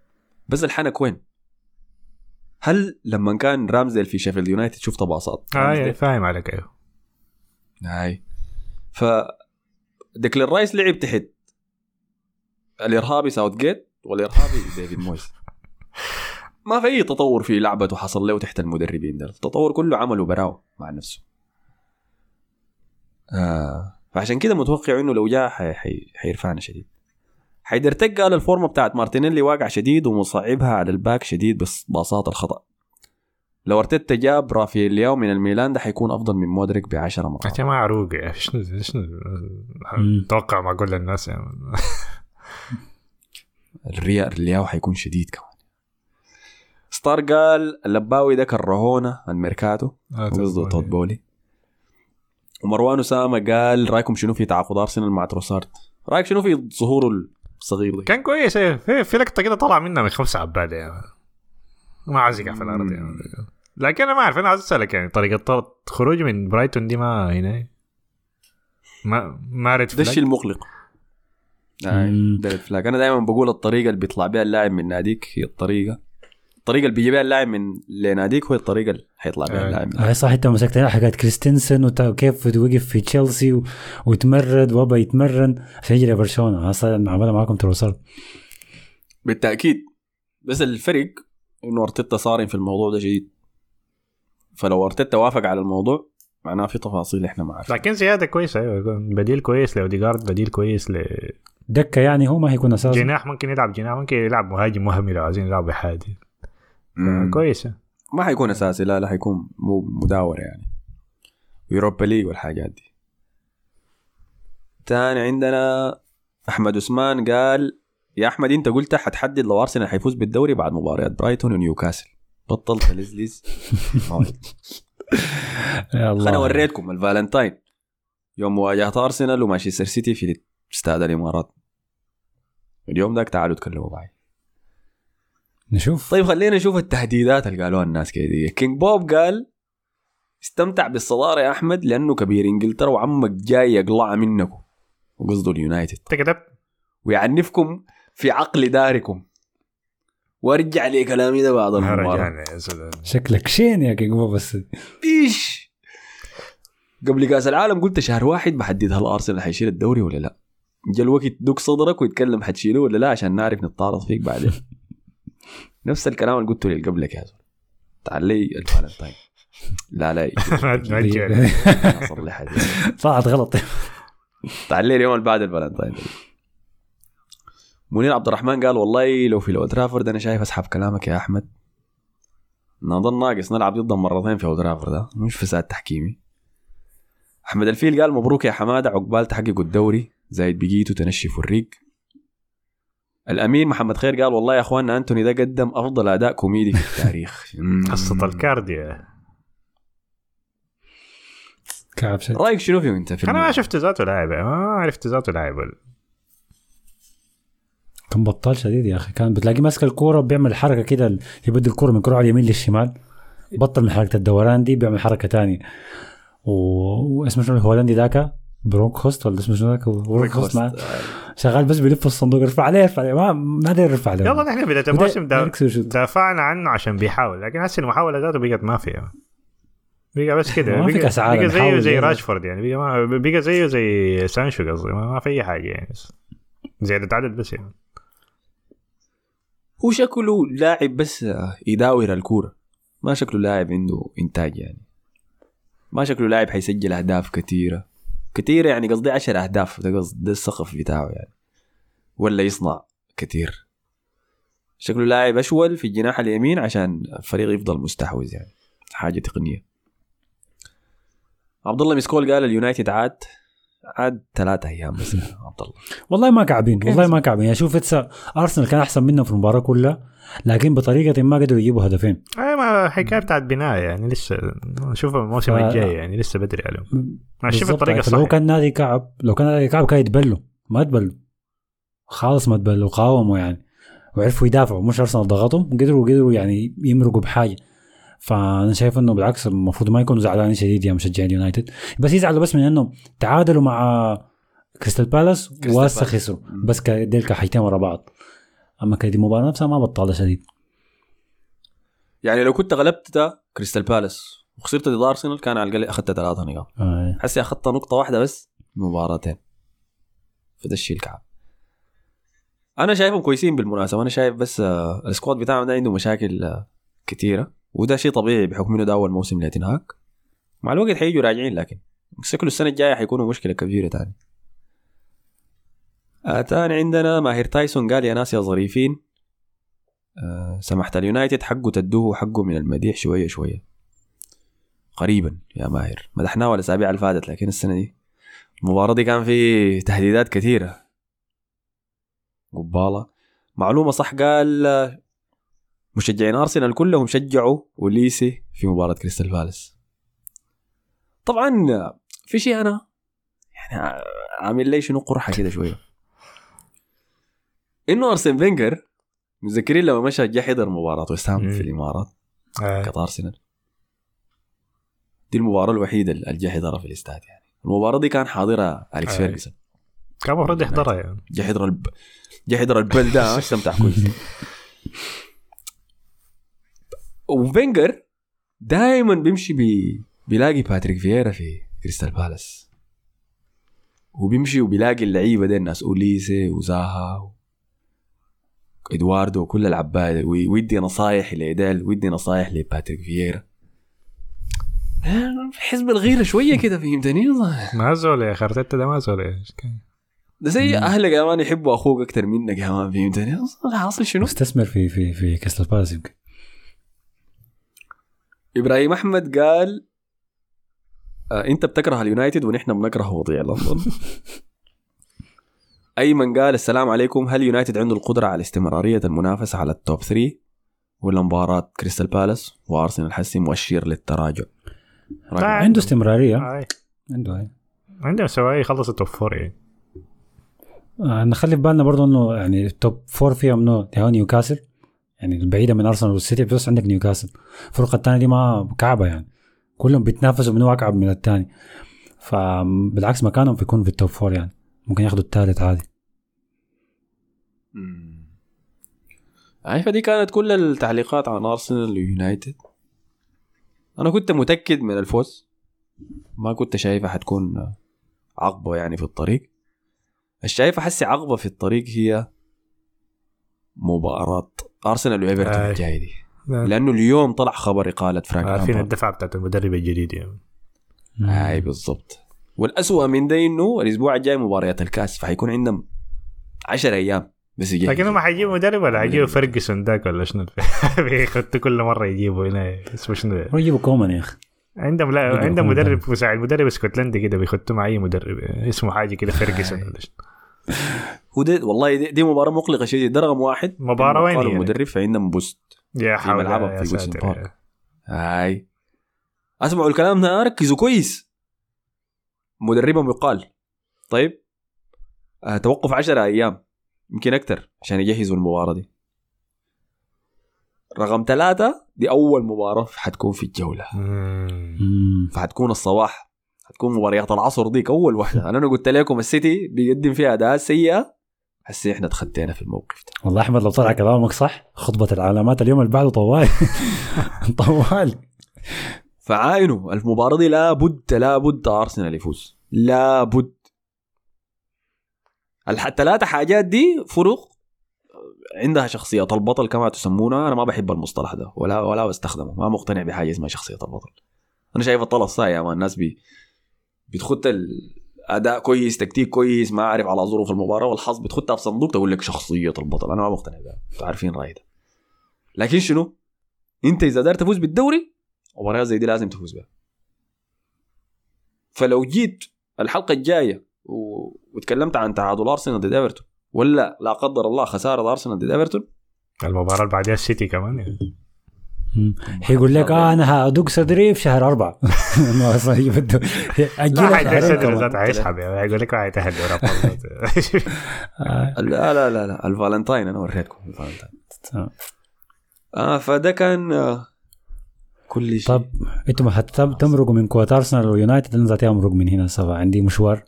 بس الحنك وين؟ هل لما كان رامزيل في شيفيلد يونايتد شفت باصات؟ آه رامزديل؟ فاهم عليك أيوه. هاي. ف ديكلان رايس لعب تحت. الارهابي ساوث جيت والارهابي ديفيد مويس. ما في أي تطور في لعبته حصل له تحت المدربين ده التطور كله عمله براو مع نفسه. آه. فعشان كده متوقع إنه لو جاء حي... حي... حيرفعنا شديد. حيدر تك قال الفورمة بتاعت مارتينيلي واقع شديد ومصعبها على الباك شديد بس باصات الخطأ. لو أرتيتا جاب لياو من الميلان ده حيكون أفضل من مودريك ب 10 مرات. انت ما عروق يعني شنو شنو. أتوقع معقول للناس يعني. الريال الياو حيكون شديد كمان. ستار قال اللباوي ده كرهونا الميركاتو قصده توت بولي. ومروان اسامه قال رأيكم شنو في تعاقد أرسنال مع تروسارد؟ رأيك شنو في ظهوره الصغير ده؟ كان كويس إيه في, في لقطة كده طلع منها من خمسة عباد يعني. ما عايز يقع في الأرض يعني. لكن أنا ما أعرف أنا عايز أسألك يعني طريقة طرد خروج من برايتون دي ما هنا؟ ما ما ريد ده الشيء المقلق. ده red flag أنا دائما بقول الطريقة اللي بيطلع بها اللاعب من ناديك هي الطريقة. الطريقة اللي بيجي بها اللاعب من لناديك هي الطريقة اللي حيطلع بها آه. اللاعب. من هاي صح انت مسكت حاجات كريستنسن وكيف وقف في تشيلسي و- وتمرد وابى يتمرن. عشان يجري برشلونة. هسه عملها معاكم تروسارد بالتأكيد. بس الفرق إنه أرتيتا صارم في الموضوع ده شديد فلو أرتيتا وافق على الموضوع معناه في تفاصيل إحنا ما عارفين لكن زيادة كويسة أيوه. بديل كويس لأوديجارد بديل كويس دكة يعني هو ما هيكون اساسي لجناح ممكن يلعب جناح ممكن يلعب مهاجم وهمي لو عايزين يلعب بحادي مم. كويسه ما حيكون أساسي لا لا حيكون مو مداور يعني. Europa League والحاجات دي. تاني عندنا أحمد عثمان قال يا أحمد أنت قلت حتحدد لو أرسنال حيفوز بالدوري بعد مباريات برايتون ونيوكاسل. بطل تلزلز يا الله. أنا وريتكم الفالنتاين. يوم مواجهه أرسنال ومانشستر سيتي في استاد الإمارات. اليوم ذاك تعالوا تكلموا معي. نشوف. طيب خلينا نشوف التهديدات اللي قالوها الناس كده دي. كينج بوب قال استمتع بالصدارة يا أحمد لأنه كبير. إنجلترا وعمك جاي يقلع منكم. وقصده اليونايتد. انت كتبت ويعنفكم في عقل داركم. وارجع لي كلامي ده بعد المباراة. شكلك شين يا كيكبو بس إيش؟ قبل كأس العالم قلت شهر واحد بحدد هل أرسنال حيشيل الدوري ولا لا. جا الوقت دق صدرك ويتكلم حتشيله ولا لا؟ عشان نعرف نتعرض فيك بعدين. نفس الكلام اللي قلته لي قبلك يا زول. تعال لي الفالنتاين لا لا. طلعت غلط. تعال لي اليوم اللي بعد الفالنتاين منير عبد الرحمن قال والله لو في الأولد ترافورد أنا شايف اسحب كلامك يا أحمد. نظن ناقص نلعب ضدهم مرتين في أولد ترافورد ده مش فساد تحكيمي. أحمد الفيل قال مبروك يا حمادة عقبال تحققوا الدوري. زايد بقيتوا تنشفوا الريق. الامين محمد خير قال والله يا اخواننا أنتوني ده قدم أفضل أداء كوميدي في التاريخ. قصة الكارديا. كعب شيء رأيك شنو فيه أنت في أنا ما؟ شفت ذاته لاعب ما عرفت ذاته لاعب كان بطال شديد يا أخي. كان بتلاقيه ماسك الكورة بيعمل حركة كده يبدل الكورة من كره على اليمين للشمال. بطل من حركة الدوران دي بيعمل حركة تانية. و... واسمه شنو؟ الهولندي ذاك. برونك هوست ولا اسمه شنو برونك هوست معاه شغال بس بيلف الصندوق يرفع عليه يرفع عليه. ما ما داير يرفع عليه. يلا نحن بدايه الموسم. دافعنا عنه عشان بيحاول لكن هسه المحاولة ذاته بقت ما فيها. بقى بس كده. ما في بقى, كأس عالم، بقى زيه زي زي- راشفورد يعني. بقى, بقى زيه زي سانشو قصدي. ما, ما في أي حاجة يعني. زيادة عدد بس يعني. هو شكله لاعب بس يداور الكورة. ما شكله لاعب عنده إنتاج يعني. ما شكله لاعب حيسجل أهداف كثيرة. كثيرة يعني قصدي عشر أهداف ده قصد السقف بتاعه يعني. ولا يصنع كثير شكله لاعب أشول في الجناح اليمين عشان الفريق يفضل مستحوذ يعني. حاجة تقنية. عبد الله مسكول قال اليونايتد عاد. عاد ثلاثة أيام بس عبد الله. والله ما كعبين والله ما كعبين. يعني شوف ارسنال كان أحسن منهم في المباراة كلها لكن بطريقة ما قدروا يجيبوا هدفين. اي ما حكاية بتاعت بناء يعني لسه نشوف الموسم ف- الجاي يعني لسه بدري عليهم. في بالضبط، الطريقة لكن لو الصح كان نادي كعب لو كان نادي كعب كان يتبلوا ما تبلوا خالص ما تبلوا قاوموا يعني. وعرفوا يدافعوا مش أرسنال ضغطهم قدروا قدروا يعني يمرقوا بحاجة. فأنا شايف إنه بالعكس المفروض ما يكونوا زعلانين شديد يا مشجعين اليونايتد بس يزعلوا بس من إنه تعادلوا مع كريستال بالاس وهسه. خسروا. بس ك- ديل كحيتين ورا بعض. أما كدي المباراه نفسها ما بطالة شديد. يعني لو كنت غلبت ده كريستال بالاس وخسرت ضد ارسنال كان على الأقل أخذت ثلاثة نقاط. آه. حسي اخذت نقطة واحدة بس مباراتين. فده الشيء الكعب. أنا شايفهم كويسين بالمناسبة. أنا شايف بس آه، ال squad بتاعهم ده عنده مشاكل آه، كتيرة. وده شيء طبيعي بحكم إنه ده أول موسم لتين هاج مع الوقت حيجوا راجعين لكن شكله السنة الجاية حيكونوا مشكلة كبيرة تاني. آه تاني عندنا ماهر تايسون قال يا ناس يا ظريفين آه سمحت اليونايتد حقه تدوه حقه من المديح شوية شوية. قريبا يا ماهر. مدحناه الأسابيع اللي فاتت لكن السنة دي المباراة دي كان في تهديدات كثيرة. قبالة. معلومة صح قال مشجعين أرسنال كلهم شجعوا وليسي في مباراة كريستال بالاس. طبعا في شيء أنا يعني عامل لي شنو قرحة كده شوية. إنه أرسن فينجر متذكرين لما مشى جا حضر مباراة ويست. في الإمارات؟ آه. كانت أرسنال. دي المباراة الوحيدة اللي جا حضرها في الاستاد يعني. المباراة دي كان حاضرها أليكس آه. فيرجسون. كان المفروض يحضرها يعني. جا حضر الب... جا حضر البلد ده استمتع كويس. وفينجر دائما بيمشي بي... بيلاقي باتريك فييرا في كريستال بالاس. وبيمشي وبيلاقي اللعيبة دي الناس أوليسي وزاها و... إدواردو وكل العباده وي- ويدي نصايح لإيديل ويدي نصايح لباتريك فييرا. حاسس بالغيرة شوية كده فهمتني؟ ما زول يا أخي أرتيتا ده ما زول يا. ده زي أهلك يا man يحبوا أخوك أكثر منك يا man فهمتني؟ حاصل شنو؟ مستثمر في في في كريستال بالاس يمكن. إبراهيم أحمد قال آه أنت بتكره اليونايتد ونحن بنكره وضيع لندن أيمن قال السلام عليكم. هل يونايتد عنده القدرة على استمرارية المنافسة على ال top 3 ولا مباراة كريستال بالاس وأرسنال حسي مؤشر للتراجع. لا، عنده استمرارية. آه. عنده هاي عندهم سواي يخلص ال top four يعني آه نخلي في بالنا برضه إنه يعني ال top four فيهم إنه نيوكاسل. يعني البعيدة من أرسنال والسيتي بس عندك نيوكاسل. الفرقة الثانية دي ما كعبة يعني. كلهم بيتنافسوا من اكعب من الثاني فبالعكس مكانهم بيكون في ال top four يعني. ممكن ياخذوا الثالث عادي. مم. اي فدي كانت كل التعليقات عن أرسنال ويونايتد. أنا كنت متأكد من الفوز. ما كنت شايفها حتكون عقبة يعني في الطريق. الشايفة حسي عقبة في الطريق هي مباراة أرسنال وإيفرتون آي. الجايه دي. لا. لأنه اليوم طلع خبر اقاله فرانك عارفين لامبارد. الدفعه بتاعت المدرب الجديد يعني. أي بالضبط. والأسوأ من ده إنه الأسبوع الجاي مباريات الكاس فحيكون عندهم 10 أيام بس يجهزوا. لكن هم حيجيبوا مدرب ولا حيجيبوا فرجسون ذاك ولا شنو؟ بيخطوا كل مرة يجيبوا هنا. اسمه شنو؟ يجيبوا كومان يا أخي. عندهم لا عندهم مدرب مساعد مدرب اسكتلندي كده بيخطوا مع اي مدرب. اسمه حاجة كده فرجسون ده والله دي, دي مباراة مقلقة شديد ده رقم واحد مباراة إنه وين هي؟ المدرب فعندهم بوست يا حول في ساتر بارك. هاي اسمعوا الكلام ده ركزوا كويس مدربهم يقال طيب آه توقف 10 أيام يمكن أكثر عشان يجهزوا المباراة دي رقم ثلاثة دي أول مباراة حتكون في الجولة. مم. فحتكون الصباح حتكون مباريات العصر ديك أول واحدة. أنا قلت لكم السيتي بيقدم فيها أداء سيئة هسه إحنا تخطينا في الموقف ده. والله أحمد لو طلع كلامك صح خطبة العلامات اليوم اللي بعده طوال. طوال. فعاينوا. المباراة دي لابد لابد أرسنال يفوز. لابد الثلاثة حاجات دي فرق عندها شخصية البطل كما تسمونها أنا ما بحب المصطلح ده ولا ولا بستخدمه ما مقتنع بحاجة اسمها شخصية البطل. أنا شايف الطلس صايع يا مان الناس بي بتخط الأداء كويس تكتيك كويس ما أعرف على ظروف المباراة والحظ بتخطها في صندوق تقول لك شخصية البطل. أنا ما مقتنع بها أنتوا عارفين رأيي ده. لكن شنو؟ أنت إذا دار تفوز بالدوري مباريات زي دي لازم تفوز بها. فلو جيت الحلقة الجاية و... وتكلمت عن تعادل أرسنال ضد إيفرتون ولا لا قدر الله خسارة أرسنال ضد إيفرتون؟ المباراة اللي بعدها السيتي كمان يعني. حيقول لك آه أنا هدق صدري في شهر أربعة. ما أصلاً يبدو لا اجلها حيدير شهرين صدر كمان. ذات حيسحب يعني يقول لك أبطال. آه. لا لا لا لا. الفالنتاين أنا وريتكم الفالنتاين. آه فده كان آه كل شيء. طب أنتم حتمرقوا من كوت أرسنال ويونايتد. أنا ذاتي أمرق من هنا سوا عندي مشوار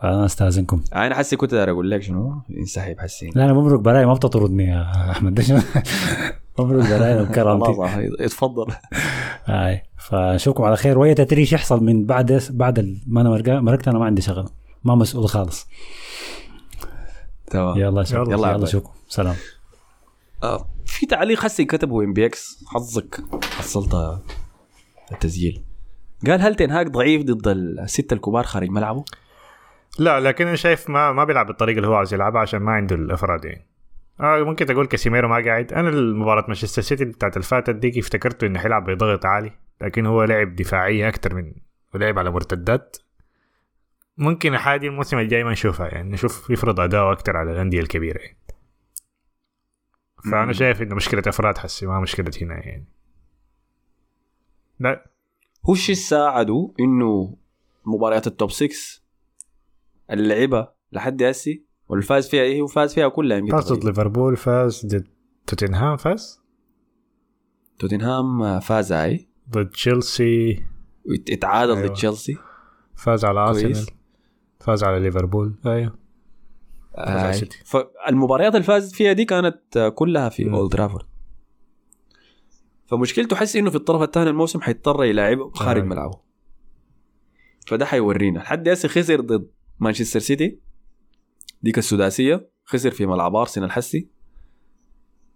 فأنا أستأذنكم. آه أنا حسي كنت أقول لك شنو؟ إنسحب حسين. لا أنا بمرق براي ما بتطردني يا أحمد. خلاص بكرامتي آه، اتفضل هاي فاشوفكم على خير. واي تتريش يحصل من بعد بعد ال- ما أنا مرقت أنا ما عندي شغل. ما مسؤول خالص. تمام. يلا شوف يلا يلا, شوفكم. سلام. آه في تعليق حسي كتبه إم بي إكس. حظك. حصلت التسجيل. قال هل تنهاك ضعيف ضد الستة الكبار خارج ملعبه؟ لا لكن أنا شايف ما ما بيلعب بالطريقة اللي هو عايز يلعبها عشان ما عنده الأفراد يعني. آه ممكن تقول كاسيميرو ما قاعد. أنا المباراة مانشستر سيتي بتاعت الفاتت ديك افتكرته إنه حيلعب بضغط عالي لكن هو لعب دفاعيه أكثر من ولعب على مرتدات. ممكن حاجة الموسم الجاي ما نشوفها يعني نشوف يفرض اداؤه أكثر على الأندية الكبيرة يعني. فأنا. شايف إنه مشكلة أفراد حسي ما مشكلة هنا يعني. لا. هو الشيء ساعده إنه مباريات ال top 6 اللي لعبها لحد هسي واللي فاز فيها إيه وفاز فيها كلها يمكن فاز ضد. ليفربول فاز ضد توتنهام فاز توتنهام فاز هاي ضد تشيلسي اتعادل ضد أيوة. تشيلسي فاز على. أرسنال فاز على ليفربول أيوه فاز. السيتي. فالمباريات اللي فاز فيها دي كانت كلها في. اولد ترافورد فمشكلته حس إنه في الطرف الثاني الموسم حيضطر يلاعب خارج آه. ملعبه فده حيورينا لحد هسه خسر ضد مانشستر سيتي ديك السداسية خسر في ملعب أرسنال حسي؟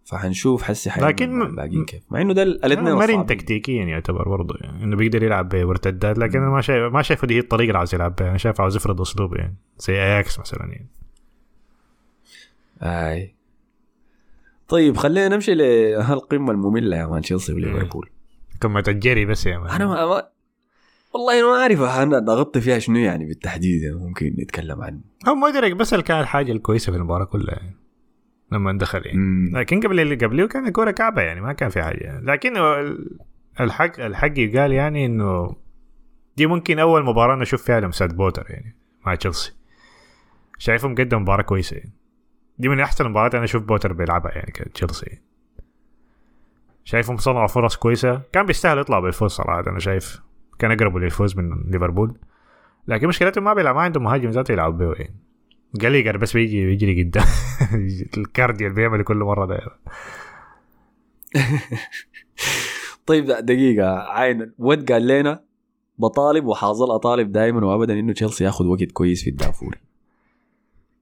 فحنشوف حسي حيعمل لكن الباقيين كيف. مع إنه ده الاثنين مرن. تكتيكيا يعتبر برضه يعني إنه بيقدر يلعب بمرتدات لكن أنا ما شايف ما شايفه دي هي الطريقة اللي عاوز يلعب بها. أنا شايف عاوز يفرض اسلوبه يعني زي أياكس مثلا يعني. أي. طيب خلينا نمشي لهالقمة المملة يا مان تشيلسي وليفربول. كمة الجري بس يا مان. أنا ما والله ما أعرف أنا ضغطت فيها شنو يعني بالتحديد يعني ممكن نتكلم عنه هو مدرك بس اللي كانت الحاجة الكويسة في المباراة كلها يعني لما دخل يعني؟ مم. لكن قبل اللي قبله كان الكورة كعبة يعني ما كان في حاجة. لكن هو ال- الحق الحق يقال يعني إنه دي ممكن أول مباراة نشوف فيها لمسات بوتر يعني مع تشيلسي. شايفهم قدم مباراة كويسة يعني. دي من أحسن المباريات أنا أشوف بوتر بيلعبها يعني كتشيلسي. شايفهم صنعوا فرص كويسة. كان بيستاهل يطلع بالفوز صراحة أنا شايف. كان اقرب للفوز من ليفربول. لكن مشكلتهم ما بيلعب ما عندهم مهاجم ذاته يلعب به. يعني جاليجر بس بيجي بيجري قدام الكارديو اللي بيعمل كل مرة ده. طيب لا، دقيقة. عين ود قال لنا بطالب وحاظل أطالب دائما وابدا إنه تشيلسي ياخذ وقت كويس في الدافوري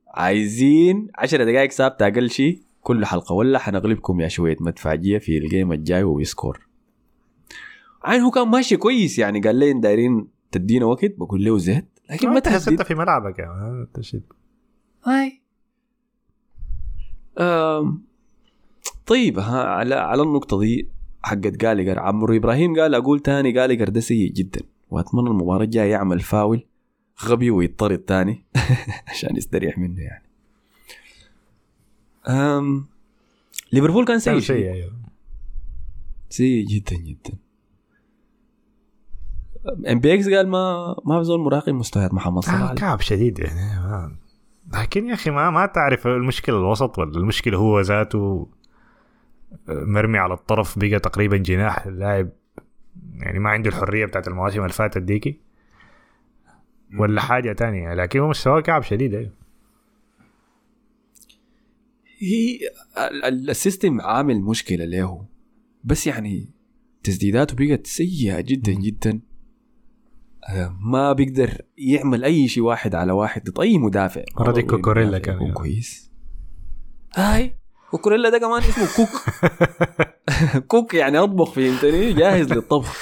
عايزين 10 دقائق ثابته أقل شيء كل حلقة. ولا حنغلبكم يا شوية مدفعجية في الجيم الجاي ويسكور. عين هو كان ماشي كويس يعني قال لي دايرين تدينا وقت بقول له زهد لكن ما انت حسيت تهدد في ملعبك يعني أنت شيء. هاي. أم طيب ها على على النقطة دي حقت جالجر عمرو إبراهيم قال أقول تاني جالجر ده سيء جدا. وأتمنى المباراة الجاية يعمل فاول غبي ويضطرد تاني عشان يستريح منه يعني. أم ليفربول كان سيء. شيء أيوه. سيء جدا جدا. إم بي إكس قال ما ما بزول مراقب مستويات محمد آه، صلاح. كعب شديد يعني ما. لكن يا أخي ما ما تعرف المشكلة الوسط ولا المشكلة هو ذاته مرمي على الطرف بقى تقريبا جناح لاعب يعني ما عنده الحرية بتاعت المواسم اللي فاتت ديكي. ولا حاجة تانية لكن هو مستواه كعب شديد أيوه. هي ال- ال- السيستم عامل مشكلة له بس يعني تسديداته بقت سيئة جدا جدا. آه، ما بيقدر يعمل أي شيء واحد على واحد ضد أي مدافع. مرة دي كوكوريلا كان يعني. كويس. هاي كوكوريلا ده كمان اسمه كوك. كوك يعني أطبخ فهمتني جاهز للطبخ.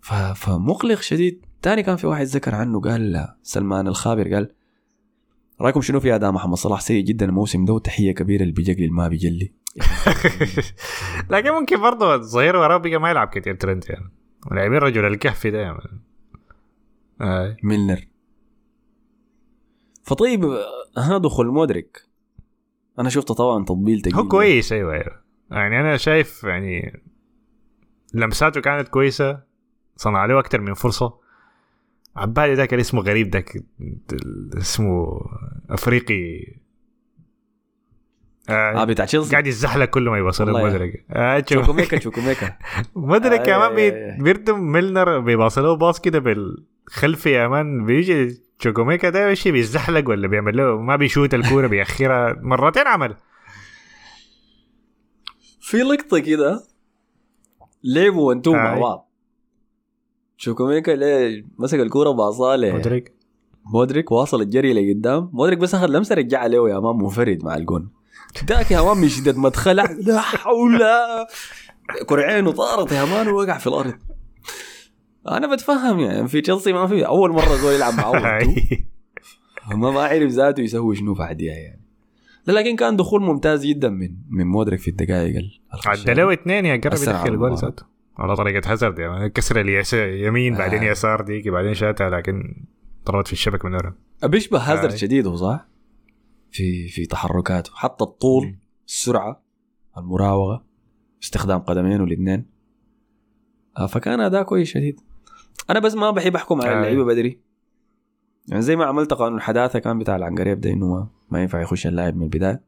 ف... فمقلق شديد. تاني كان في واحد ذكر عنه قال سلمان الخابر قال رأيكم شنو في أداء محمد صلاح؟ سيء جدا الموسم ده وتحية كبيرة اللي بيجلي ما بيجلي. لكن ممكن برضه الظهير وراه بقى ما يلعب كثير ترنت يعني. لاعبين رجل الكهف ده يعني. آه. ميلنر. فطيب ها دخول مودريك. أنا شفته طبعا تطبيل تقيل هو كويس أيوه أيوه. يعني أنا شايف يعني لمساته كانت كويسة صنع له أكثر من فرصة. عبالي ذاك اللي اسمه غريب ذاك اسمه أفريقي آه آه بتاع تشيلسي. قاعد يزحلق كل ما يوصل مودريك آه شوف- تشوكويميكا تشوكويميكا مودريك آه، كمان يا- يا. بيردم ميلنر بيباصله pass كده بالخلفي يا man. بيجي تشوكويميكا ده شيء بيزحلق ولا بيعمل له ما بيشوت الكورة بيأخرها مرتين عمل. في لقطة كده لعبوا وأنتم مع آه. بعض. تشوكويميكا ليه مسك الكورة باصاله. مودريك مودريك مودريك واصل الجري لقدام. مودريك بس أخذ لمسة رجعها له يا man منفرد مع الجون. ذاك يا man من شدة ما اتخلع لا حول كرعينه طارت يا man ووقع في الأرض أنا بتفهم يعني في تشيلسي ما في أول مرة زول يلعب مع اول. ما ما عرف ذاته يسوي شنو بعديها يعني لا لكن كان دخول ممتاز جدا من من مودريك في الدقائق. عدى له اثنين يا قرب يدخل جول. ذاته على طريقة هازارد يعني كسر اليس- يمين بعدين آه. يسار ديك بعدين شاتها لكن ضربت في الشبك من ورا بيشبه هازارد آه. شديد هو صح؟ في في تحركاته. حتى الطول السرعة المراوغة استخدام قدمينه الاثنين آه، فكان أداء كويس شديد. أنا بس ما بحب أحكم على آه. اللعيبة بدري. يعني زي ما عملت قانون الحداثة كان بتاع العنقريب ده إنه ما, ما ينفع يخش اللاعب من البداية.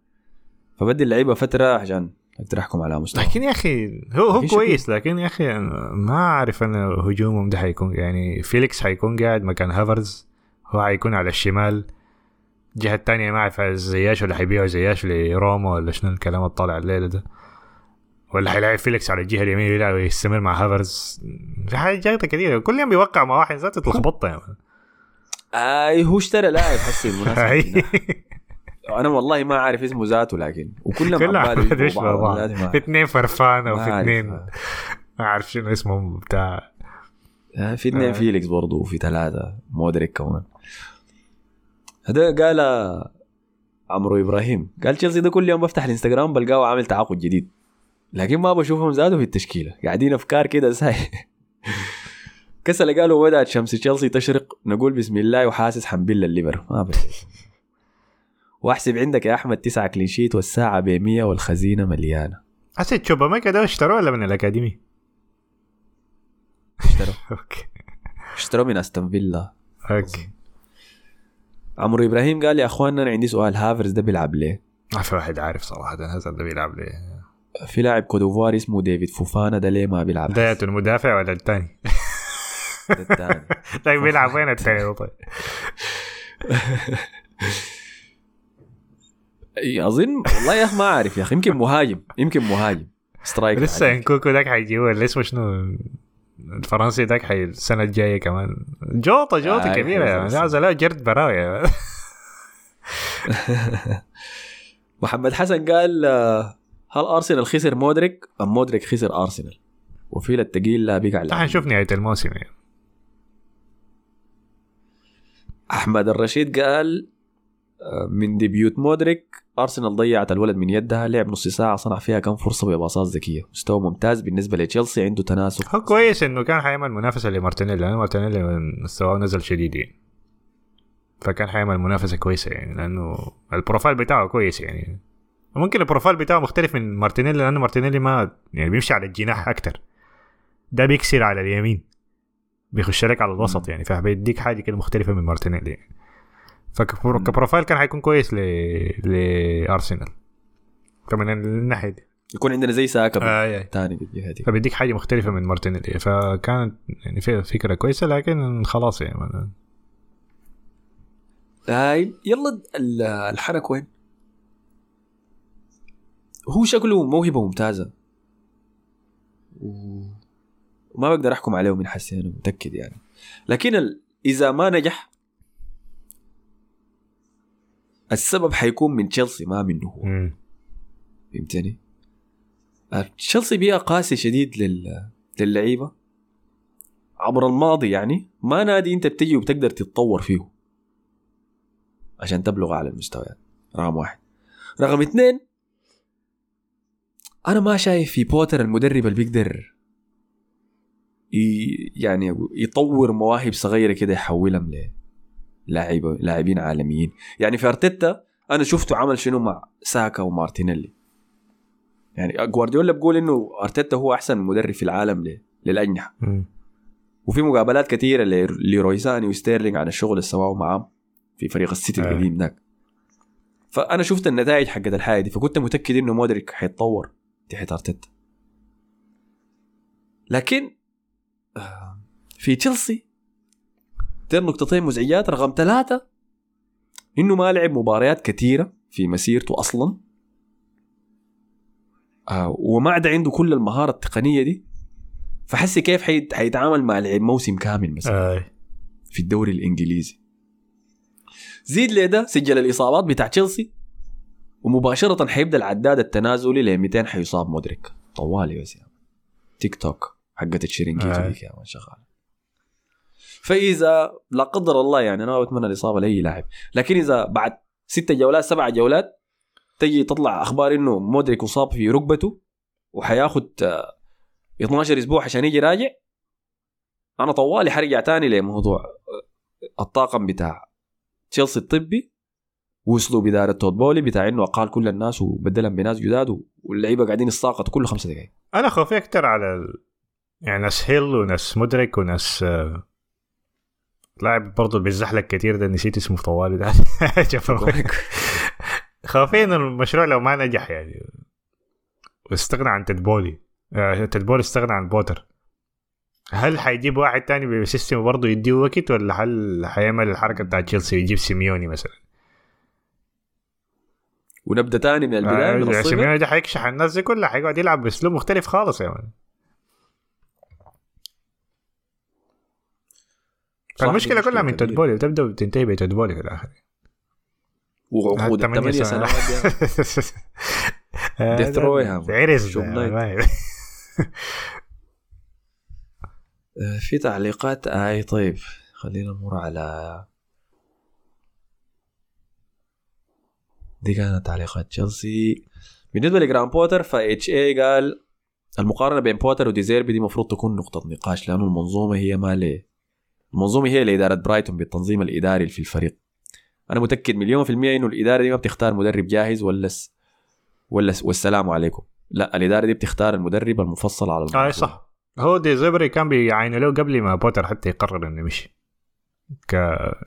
فبدي اللعيبة فترة عشان أقدر أحكم على مستوى. لكن يا أخي هو هو. كويس لكن يا أخي ما أعرف أنا هجومهم ده حيكون يعني فيليكس حيكون قاعد مكان هافرز هو حيكون على الشمال. الجهة الثانية ما أعرف زياش ولا حيبيعوا زياش لروما ولا شنو الكلام الطالع الليلة ده؟ ولا حيلاعب فيليكس على الجهة اليمين ويلعب ويستمر مع هافرز؟ في حاجات كثيرة. كل يوم بيوقع مع واحد ذاته اتلخبطت يعني. اي هو اشترى لاعب حسي بالمناسبة. أنا والله ما عارف اسمه ذاته لكن وكلهم عبالي عباد يشبه بعض في اثنين فرفانة ما وفي. اثنين ما أعرف شنو اسمهم بتاع. آه، في اثنين آه. فيليكس برضه وفي ثلاثة مودريك كمان. هذا قال عمرو إبراهيم. قال تشيلسي ده كل يوم بفتح الإنستغرام بلقاه عامل تعاقد جديد. لكن ما بشوفهم زادوا في التشكيلة. قاعدين أفكار كده زي كسل قالوا بدات شمس تشيلسي تشرق. نقول بسم الله وحاسس حنبل الليفر ما بدري واحسب عندك يا أحمد تسعة clean sheet والساعة ب 100 والخزينة مليانة. حسيت تشوكويميكا ده اشتروه ولا من الأكاديمي؟ اشتروا. أوكي. اشتروا من أستون فيلا. أوكي. عمرو إبراهيم قال يا أخواننا أنا عندي سؤال هافرز ده بيلعب ليه؟ ما في واحد عارف صراحة هافرز ده بيلعب ليه في لاعب كوت ديفوار اسمه ديفيد فوفانا ده ليه ما بيلعب ده المدافع ولا الثاني؟ ده الثاني طيب بيلعب وين الثاني طيب؟ أظن والله يا أخي ما أعرف يا أخي يمكن مهاجم يمكن مهاجم سترايكر لسه. انكوكو ذاك حيجيبوه اللي اسمه شنو الفرنسي ذاك حي السنة الجاية كمان. جوطة جوطة آه، كبيرة يا حيصير. مان لا لا جرد براوي. محمد حسن قال آه، هل أرسنال خسر مودريك أم مودريك خسر أرسنال؟ وفيل التقيل لا بقى على حنشوف نهاية الموسم يعني. أحمد الرشيد قال من debut مودريك أرسنال ضيعت الولد من يدها لعب نص ساعة صنع فيها كم فرصة بباصات ذكية. مستوى ممتاز بالنسبة لتشيلسي عنده تناسق. هو كويس إنه كان حيعمل منافسة لمارتينيلي لأنه مارتينيلي مستواه نزل شديد يعني. فكان حيعمل منافسة كويسة يعني لأنه ال profile بتاعه كويس يعني. ممكن ال profile بتاعه مختلف من مارتينيلي لأنه مارتينيلي ما يعني بيمشي على الجناح أكتر. ده بيكسر على اليمين. بيخش لك على الوسط يعني فبيديك حاجة كده مختلفة من مارتينيلي يعني. فك profile كان حيكون كويس ل... لارسنال فمن الناحية دي؟ يكون عندنا زي ساكا آه. تاني بالجهه دي. فبيديك حاجة مختلفة من مارتينيلي. فكانت يعني فكرة كويسة لكن خلاص يعني. هاي يلا ال- الحرك وين؟ هو شكله موهبة ممتازة. وما بقدر أحكم عليه من حسي أنا متأكد يعني. لكن ال... إذا ما نجح السبب حيكون من تشيلسي ما منه هو. فهمتني؟ آه، تشيلسي بيئة قاسي شديد لل... للعيبة. عبر الماضي يعني ما نادي أنت بتجي وبتقدر تتطور فيه. عشان تبلغ على المستويات رقم واحد. رقم اثنين أنا ما شايف في بوتر المدرب اللي بيقدر ي... يعني يطور مواهب صغيرة كده يحولهم للاعيبه لاعبين عالميين. يعني في أرتيتا أنا شفته عمل شنو مع ساكا ومارتينيلي. يعني جوارديولا بيقول إنه أرتيتا هو أحسن مدرب في العالم ل- للأجنحة. وفي مقابلات كثيره لليروي ساني وستيرلينج عن الشغل اللي سواه معاه في فريق السيتي آه. القديم ذاك. فأنا شفت النتائج حقت الحاجة دي فكنت متأكد إنه مودريك حيتطور تحت أرتيتا. لكن آه، في تشيلسي دي نقطتين مزعجات رقم ثلاثة. إنه ما لعب مباريات كثيرة في مسيرته أصلا. آه وما عاد عنده كل المهارة التقنية دي. فحسي كيف حي- حيتعامل مع لعب موسم كامل مثلا آه. في الدوري الإنجليزي. زيد لي ده؟ سجل الإصابات بتاع تشيلسي. ومباشرة حيبدأ العداد التنازلي ل 200 حيصاب مدرك طوالي بس يا. تيك توك حقت الشرنجيتو آه. ديك يا مان شغال. فإذا لا قدر الله يعني أنا ما بتمنى الإصابة لأي لاعب. لكن إذا بعد ست جولات سبع جولات تجي تطلع أخبار إنه مودريك اصاب في ركبته وحياخد آه، 12 أسبوع عشان يجي راجع أنا طوالي حرجع تاني لموضوع آه، الطاقم بتاع تشيلسي الطبي واسلوب اداره تود بولي بتاع إنه أقال كل الناس وبدلهم بناس جداد واللعيبة قاعدين يساقطوا كل خمسة دقائق أنا خوفي أكثر على ال... يعني ناس هيل وناس مدرك وناس آه، لاعب برضه بيزحلق كثير ده نسيت اسمه طوالي ده. انه المشروع لو ما نجح يعني؟ واستغنى عن تدبولي آه، تدبولي استغنى عن بوتر. هل حيجيب واحد تاني بسيستم برضه يديه وقت ولا هل حيعمل الحركة بتاعت تشيلسي يجيب سيميوني مثلا؟ ونبدأ تاني من البداية من آه، الصفر سيميوني ده حيكشح الناس دي كلها حيقعد يلعب بأسلوب مختلف خالص يا مان صح، دي المشكلة مشكلة كلها من كبيرة. تدبولي وتبدا وتنتهي بتدبولي في الآخر وعقود ثمانية الثمانية سنوات. سنوات دي. Death Row يا ده مان. عرس في تعليقات أي طيب خلينا نمر على دي كانت تعليقات تشيلسي بالنسبة لجرام بوتر فاتش اي قال المقارنة بين بوتر وديزيربي دي المفروض تكون نقطة نقاش لأنه المنظومة هي ما ليه المنظومة هي لاداره برايتون بالتنظيم الإداري في الفريق. أنا متأكد مليون في المية إنه الإدارة دي ما بتختار مدرب جاهز ولا س... ولا س... والسلام عليكم. لا الإدارة دي بتختار المدرب المفصل على الموضوع صح. هو دي زبري كان بيعاينوا له قبل ما بوتر حتى يقرر إنه يمشي. ك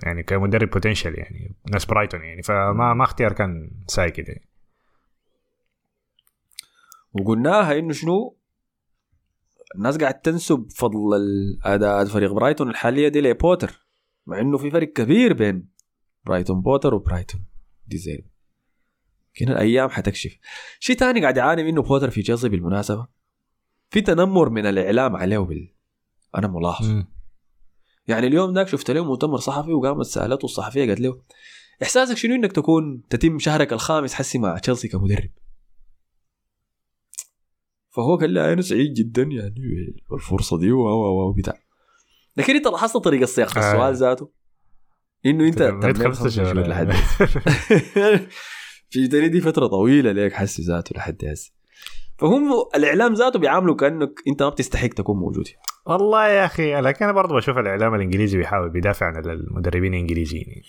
يعني كمدرب potential يعني ناس برايتون يعني. فما ما اختيار كان ساي كده. وقلناها إنه شنو؟ الناس قاعد تنسب فضل الاداء فريق برايتون الحالية دي لبوتر مع إنه في فرق كبير بين برايتون بوتر وبرايتون ديزيربي لكن الأيام حتكشف. شيء تاني قاعد يعاني منه بوتر في تشيلسي بالمناسبة؟ في تنمر من الإعلام عليه بال... أنا ملاحظ. مم. يعني اليوم ذاك شفت له مؤتمر صحفي وقامت سألته الصحفية قالت له إحساسك شنو إنك تكون تتم شهرك الخامس حسي مع تشيلسي كمدرب؟ فهو قال لي أنا سعيد جدا يعني بالفرصة دي و و و بتاع لكن انت لاحظت طريقة صياغه آه. السؤال ذاته؟ إنه انت. شهور لحد في تاني دي فترة طويلة ليك حسي ذاته لحد هسه. فهم الإعلام ذاته بيعاملوا كأنك انت ما بتستحق تكون موجود والله يا أخي لكن أنا برضه بشوف الإعلام الإنجليزي بيحاول بيدافع عن المدربين الإنجليزيين.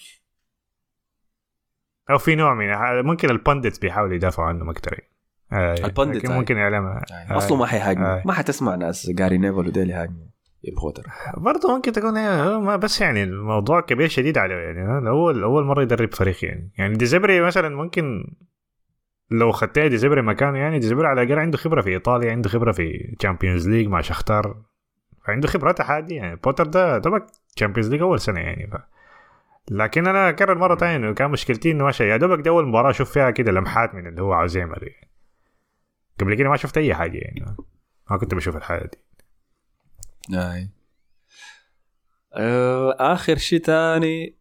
أو في نوع من ممكن ال pundits بيحاولوا يدافعوا عنهم أكثر يعني. آه، ال pundits، لكن آه. ممكن إعلام. أصله ما حيهاجموا آه. ما حتسمع ناس. جاري نيفل وديل يهاجموا البوتر برضه ممكن تكون ما بس يعني الموضوع كبير شديد عليه يعني. اول اول مرة يدرب فريق يعني. يعني ديزبري مثلا ممكن لو خدت ديزبري مكانه يعني ديزبري على الأقل عنده خبرة في إيطاليا عنده خبرة في Champions League مع شختار عنده خبرات عادي يعني. بوتر ده دوبك Champions League أول سنة يعني. ف... لكن أنا أكرر مرة ثانية إنه كان مشكلتي إنه ماشي يا دوبك دي أول مباراة أشوف فيها كده لمحات من اللي هو عاوز يعمله يعني. قبل كده ما شفت أي حاجة يعني. ما كنت بشوف الحاجة دي. أي. آه آخر شيء تاني.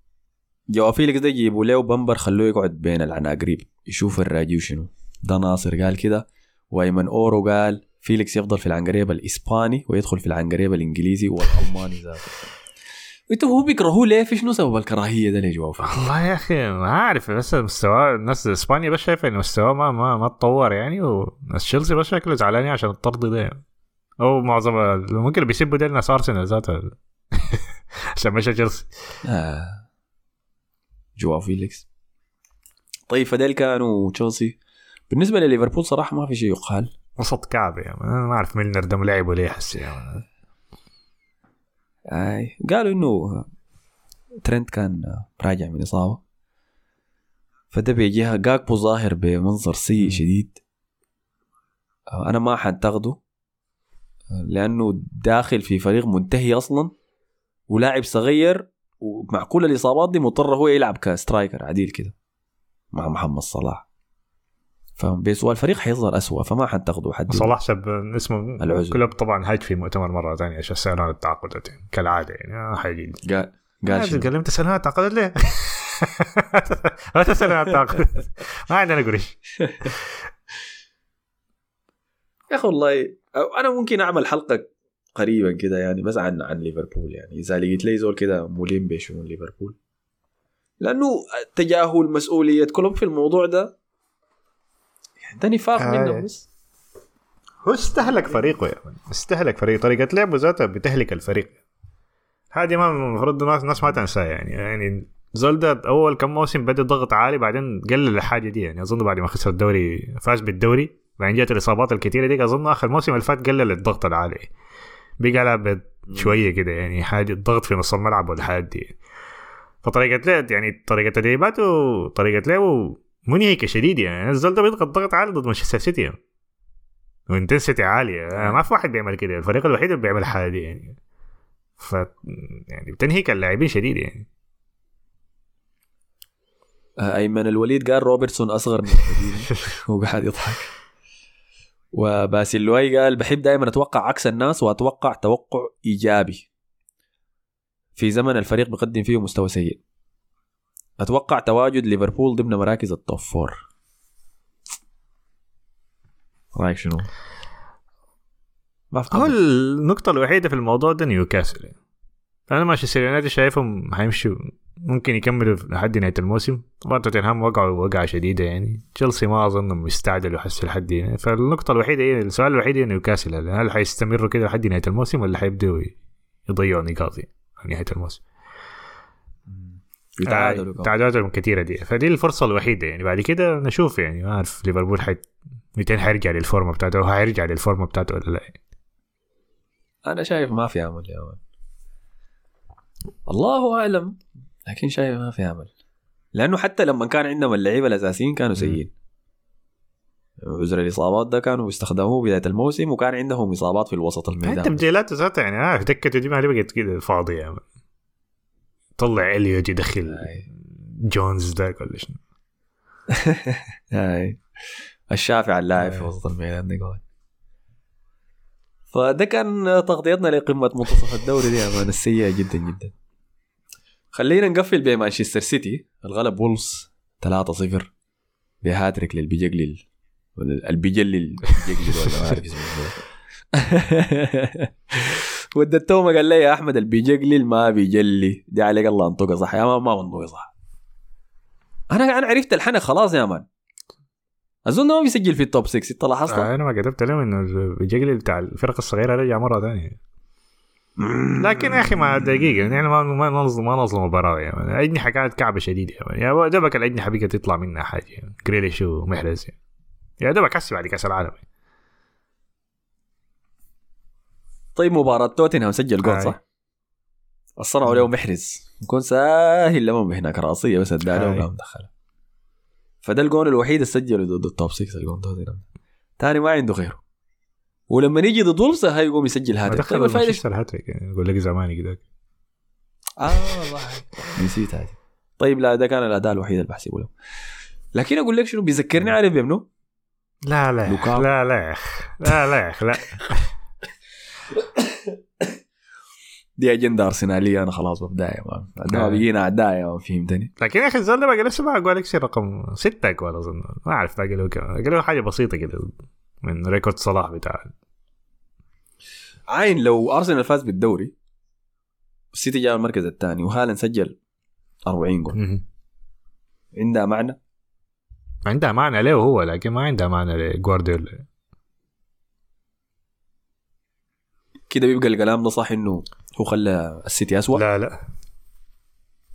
جو فيليكس ده يجيبوا له بمبر خلوه يقعد بين العناقريب يشوف الراجيو شنو. ده ناصر قال كده وأيمن أورو قال فيليكس يفضل في العنقريب الإسباني ويدخل في العنقريب الإنجليزي والألماني ذاته. أنتوا هو بيكرهوه ليه؟ في شنو سبب الكراهية ده لجواو والله يا أخي ما أعرف بس مستواه الناس إسبانيا بس شايفة انه مستواه ما ما ما تطور يعني وناس تشيلسي بس شكله زعلانين عشان الطرد ده. أو معظم ممكن بيسبوا ده ناس أرسنال ذاته عشان مشى تشيلسي. آه. جواو فيليكس. طيب فديل كانوا تشيلسي. بالنسبة لليفربول صراحة ما في شيء يقال. وسط كعب يعني. ما أعرف ميلنر ده ملاعب ولا حسي يعني. آي قالوا إنه ترنت كان راجع من إصابة. فده بيجيها جاكبو ظاهر بمنظر سيء شديد. أنا ما حنتقده لأنه داخل في فريق منتهي أصلا ولاعب صغير ومع كل الإصابات دي مضطر هو يلعب ك striker عديل كده مع محمد صلاح. فبسوى الفريق حيظهر أسوأ فما حنتقده حد صلاح سب اسمه العزل. كلوب طبعا هاج في مؤتمر مرة ثانية عشان سالوه عن التعاقدات؟ كالعادة يعني آه حيجي. قال قال شنو؟ قال لهم تسالون عن التعاقدات ليه؟ ما تسالون عن التعاقدات. ما عندنا قريش يا أخي والله أو أنا ممكن أعمل حلقة قريبا كده يعني بس عن عن ليفربول يعني. إذا لقيت لي زول كده ملم بشؤون ليفربول. لأنه تجاهل مسؤولية كلوب في الموضوع ده. يعني ده نفاق آه. منه بس. هو استهلك فريقه يا من. استهلك فريق طريقة لعبه ذاتها بتهلك الفريق. هذه ما المفروض الناس الناس ما تنساها يعني. يعني زولدا أول كم موسم بدأ ضغط عالي بعدين قلل الحاجة دي يعني. أظن بعد ما خسر الدوري فاز بالدوري. بعدين جات الإصابات الكثيره دي أظن آخر موسم اللي فات قلل الضغط العالي. بقى لعب شوية كده يعني. حاجة الضغط في نص الملعب والحاجات دي. فطريقة لعب يعني طريقة تدريباته طريقة لعبه منهكة شديد يعني الزول ده بيضغط ضغط عالي ضد مانشستر سيتي. يعني. وإنتنسيتي عالية ما في واحد بيعمل كده الفريق الوحيد اللي بيعمل الحاجة دي يعني. ف يعني بتنهيك اللاعبين شديد يعني. آه، أيمن الوليد قال روبرتسون أصغر من المدينة هو قاعد يضحك. وباسل لوي قال بحب دائما أتوقع عكس الناس وأتوقع توقع إيجابي. في زمن الفريق بيقدم فيه مستوى سيء. أتوقع تواجد ليفربول ضمن مراكز ال top four رأيك شنو؟ ما هو النقطة الوحيدة في الموضوع ده نيوكاسل. يعني. أنا مانشستر يونايتد شايفهم حيمشوا ممكن يكملوا لحد نهاية الموسم. طبعا توتنهام وقعوا وقعة شديدة يعني. تشيلسي ما أظن مستعجلوا حسوا لحد هنا. فالنقطة الوحيدة هي السؤال الوحيد هي نيوكاسل. هل حيستمروا كده لحد نهاية الموسم ولا حيبدوا يضيعوا نقاط يعني نهاية الموسم؟ يتعادلوا آه،. تعادلاتهم كثيرة دي. فدي الفرصة الوحيدة يعني. بعد كده نشوف يعني. ما أعرف ليفربول حي 200 حيرجع للفورمة بتاعته أو حيرجع للفورمة بتاعته ولا لا. أنا شايف ما في أمل يا مان. الله أعلم. لكن شايف ما في أمل. لأنه حتى لما كان عندهم اللعيبة الأساسيين كانوا سيئين. عذر الإصابات ده كانوا بيستخدموه بداية الموسم وكان عندهم إصابات في الوسط الميدان. تبديلات ذاتها يعني. عارف دكته دي ما بقت كده فاضية. طلع اليوت يدخل. جونز ذاك ولا شنو. هاي. الشافع اللاعب في وسط الميدان ده قول فده كان تغطيتنا لقمة منتصف الدوري دي أمانة السيئة جدا جدا. خلينا نقفل بمانشستر سيتي. الغلب وولفز 3-0 بهاتريك للبيجلل البيجلل البيجلل ولا ما أعرف اسمه. التومه قال لي يا أحمد البيجلل ما بيجلي. دي عليك الله انطقها صح. يا ما ما منطقها صح. أنا أنا عرفت الحنك خلاص يا man. أظن ما بيسجل في ال top 6 إنت لاحظت؟ آه أنا ما كتبت لهم إنه الجقلي بتاع الفرق الصغيرة رجع مرة ثانية. لكن يا أخي ما دقيقة. نحن ما ما نظلم ما نظلم المباراة يعني اجنحه كانت كعبة شديدة يعني يا دوبك الاجنحه بقت تطلع منها حاجة. يعني. جريليش ومحرز يعني. يا دوبك هسه بعد كأس العالم. طيب مباراة توتنهام سجل جول. صح؟ صنعوا له محرز. يكون ساهل لهم هناك رأسية بس اداها له هاي. وقام دخلها فده الجون الوحيد اللي سجله ضد ال top 6 الجون توتنهام. تاني ما عنده غيره. ولما يجي ضد وولفز هاي يقوم يسجل هاتريك. دخل طيب مانشستر هاتريك يعني يقول لك زماني كده آه والله. نسيت هذه. طيب لا ده كان الأداء الوحيد اللي بحسبه له لكن أقول لك شنو؟ بيذكرني عارف بمنو؟ لا لا. لا لا يا لا لا يا لا. دي أجندة أرسنالية أنا خلاص ببدأ يا man ده ما آه. بيجينا اعداء فهمتني؟ لكن يا أخي الزول ده باقي أقول لك شيء رقم ستة اقوال أظن ما أعرف باقي له كم باقي له حاجة بسيطة كده من record صلاح بتاع عاين لو أرسنال فاز بالدوري السيتي جاب المركز الثاني وهالاند سجل 40 جول. عندها معنى عندها معنى له هو لكن ما عندها معنى لجوارديولا كده بيبقى الكلام ده صح إنه هو خلى السيتي اسوء لا لا.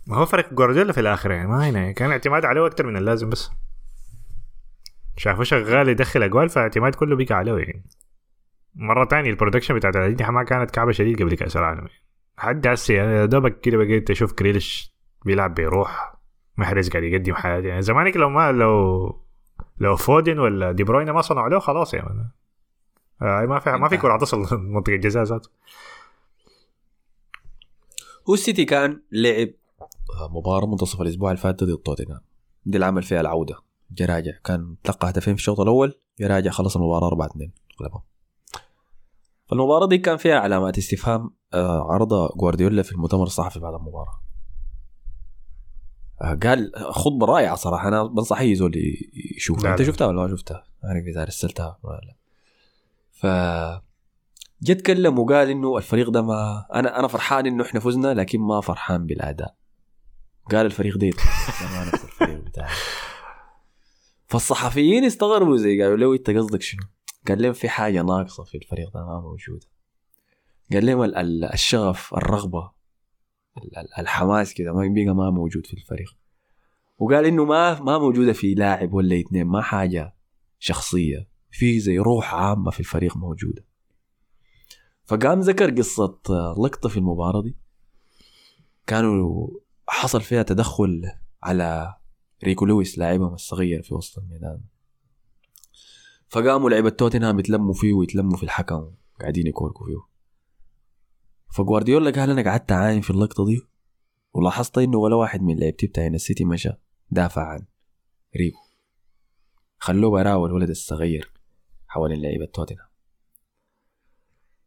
ما هو فرق جوارديولا في الآخر يعني ما هنا. كان اعتماد عليه أكثر من اللازم بس. شافوه شغال يدخل أجوان فاعتماد كله بقى عليه يعني. مرة تانية ال production بتاعت الأجنحة ما كانت كعبة شديد قبل كأس العالم يعني. حد هسه يعني دوبك كده بقيت أشوف جريليش بيلعب بيروح محرز قاعد يقدم حياته يعني. زمانك لو ما لو لو فودن ولا دي بروين ما صنعوا له خلاص يعني. آه ما في ما في كرة تصل منطقة الجزاء ذاته. هو السيتي كان لعب مباراة منتصف الأسبوع اللي فات ضد توتنهام. دي اللي عمل فيها العودة. جراجع كان تلقى هدفين في الشوط الأول جراجع خلص المباراة 4 2 غلبهم. فالمباراة دي كان فيها علامات استفهام آه، عرضها جوارديولا في المؤتمر الصحفي بعد المباراة. آه، قال خطبة رائعة صراحة أنا بنصح أي زول يشوفها. أنت لا. شفتها ولا ما شفتها؟ ما أعرف إذا رسلتها ولا لا. ف جا اتكلم وقال إنه الفريق ده ما أنا أنا فرحان إنه إحنا فزنا لكن ما فرحان بالأداء. قال الفريق ده الفريق بتاعي فالصحفيين استغربوا زي قالوا له أنت قصدك شنو؟ قال لهم في حاجة ناقصة في الفريق ده ما موجودة. قال لهم ال- ال- الشغف الرغبة ال- ال- الحماس كده ما بقى ما موجود في الفريق. وقال إنه ما ما موجودة في لاعب ولا اثنين ما حاجة شخصية في زي روح عامة في الفريق موجودة. فقام ذكر قصة آه، لقطة في المباراة دي. كانوا حصل فيها تدخل على ريكو لويس لاعبهم الصغير في وسط الميدان. فقاموا لعيبة توتنهام يتلموا فيه ويتلموا في الحكم قاعدين يكوركوا فيه. فجوارديولا قال أنا قعدت اعاين في اللقطة دي ولاحظت إنه ولا واحد من لعيبتي بتاعين السيتي مشى دافع عن ريكو. خلوه براوي الولد الصغير حوالين لعيبة توتنهام.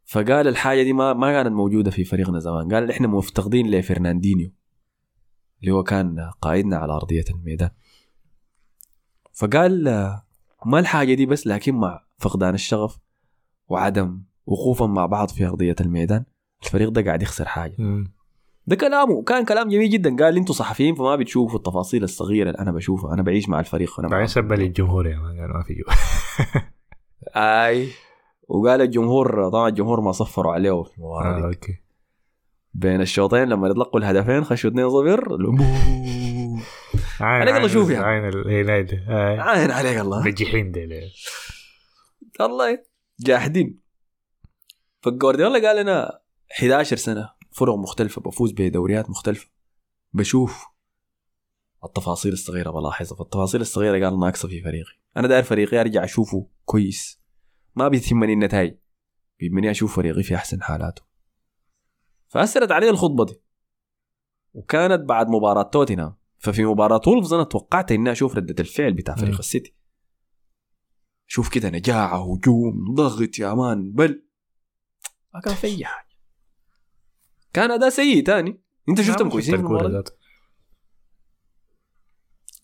فقال الحاجة دي ما ما كانت موجودة في فريقنا زمان. قال إحنا مفتقدين لفرناندينيو اللي هو كان قائدنا على أرضية الميدان. فقال ما الحاجة دي بس لكن مع فقدان الشغف وعدم وقوفا مع بعض في أرضية الميدان الفريق ده قاعد يخسر حاجة. ده كلامه كان كلام جميل جدا. قال أنتوا صحفيين فما بتشوفوا التفاصيل الصغيرة اللي أنا بشوفها. أنا بعيش مع الفريق أنا بعدين سب للجمهور يا man قال ما في جو. أي. وقال الجمهور طبعا الجمهور ما صفروا عليه. في المباراه آه okay. بين الشوطين لما يتلقوا الهدفين خشوا 2 0 عين عليك الله شوف عم. عين الهلال آه. عين عليك الله. نجحين ديل. الله. جاحدين. فجوارديولا قال أنا 11 سنة فرق مختلفة بفوز بدوريات مختلفة. بشوف التفاصيل الصغيرة بلاحظها. فالتفاصيل الصغيرة قال ناقصه في فريقي. أنا داير فريقي أرجع أشوفه كويس. ما بيهمني النتائج بيهمني أشوف فريقي في أحسن حالاته. فأثرت عليه الخطبة دي. وكانت بعد مباراة توتنهام. ففي مباراة وولفز أنا توقعت إني أشوف ردة الفعل بتاع فريق. السيتي. شوف كده نجاعه هجوم ضغط يا man بل ما كان في أي حاجة. كان أداء سيء تاني. أنت شفتهم كويسين دي؟ ذاته.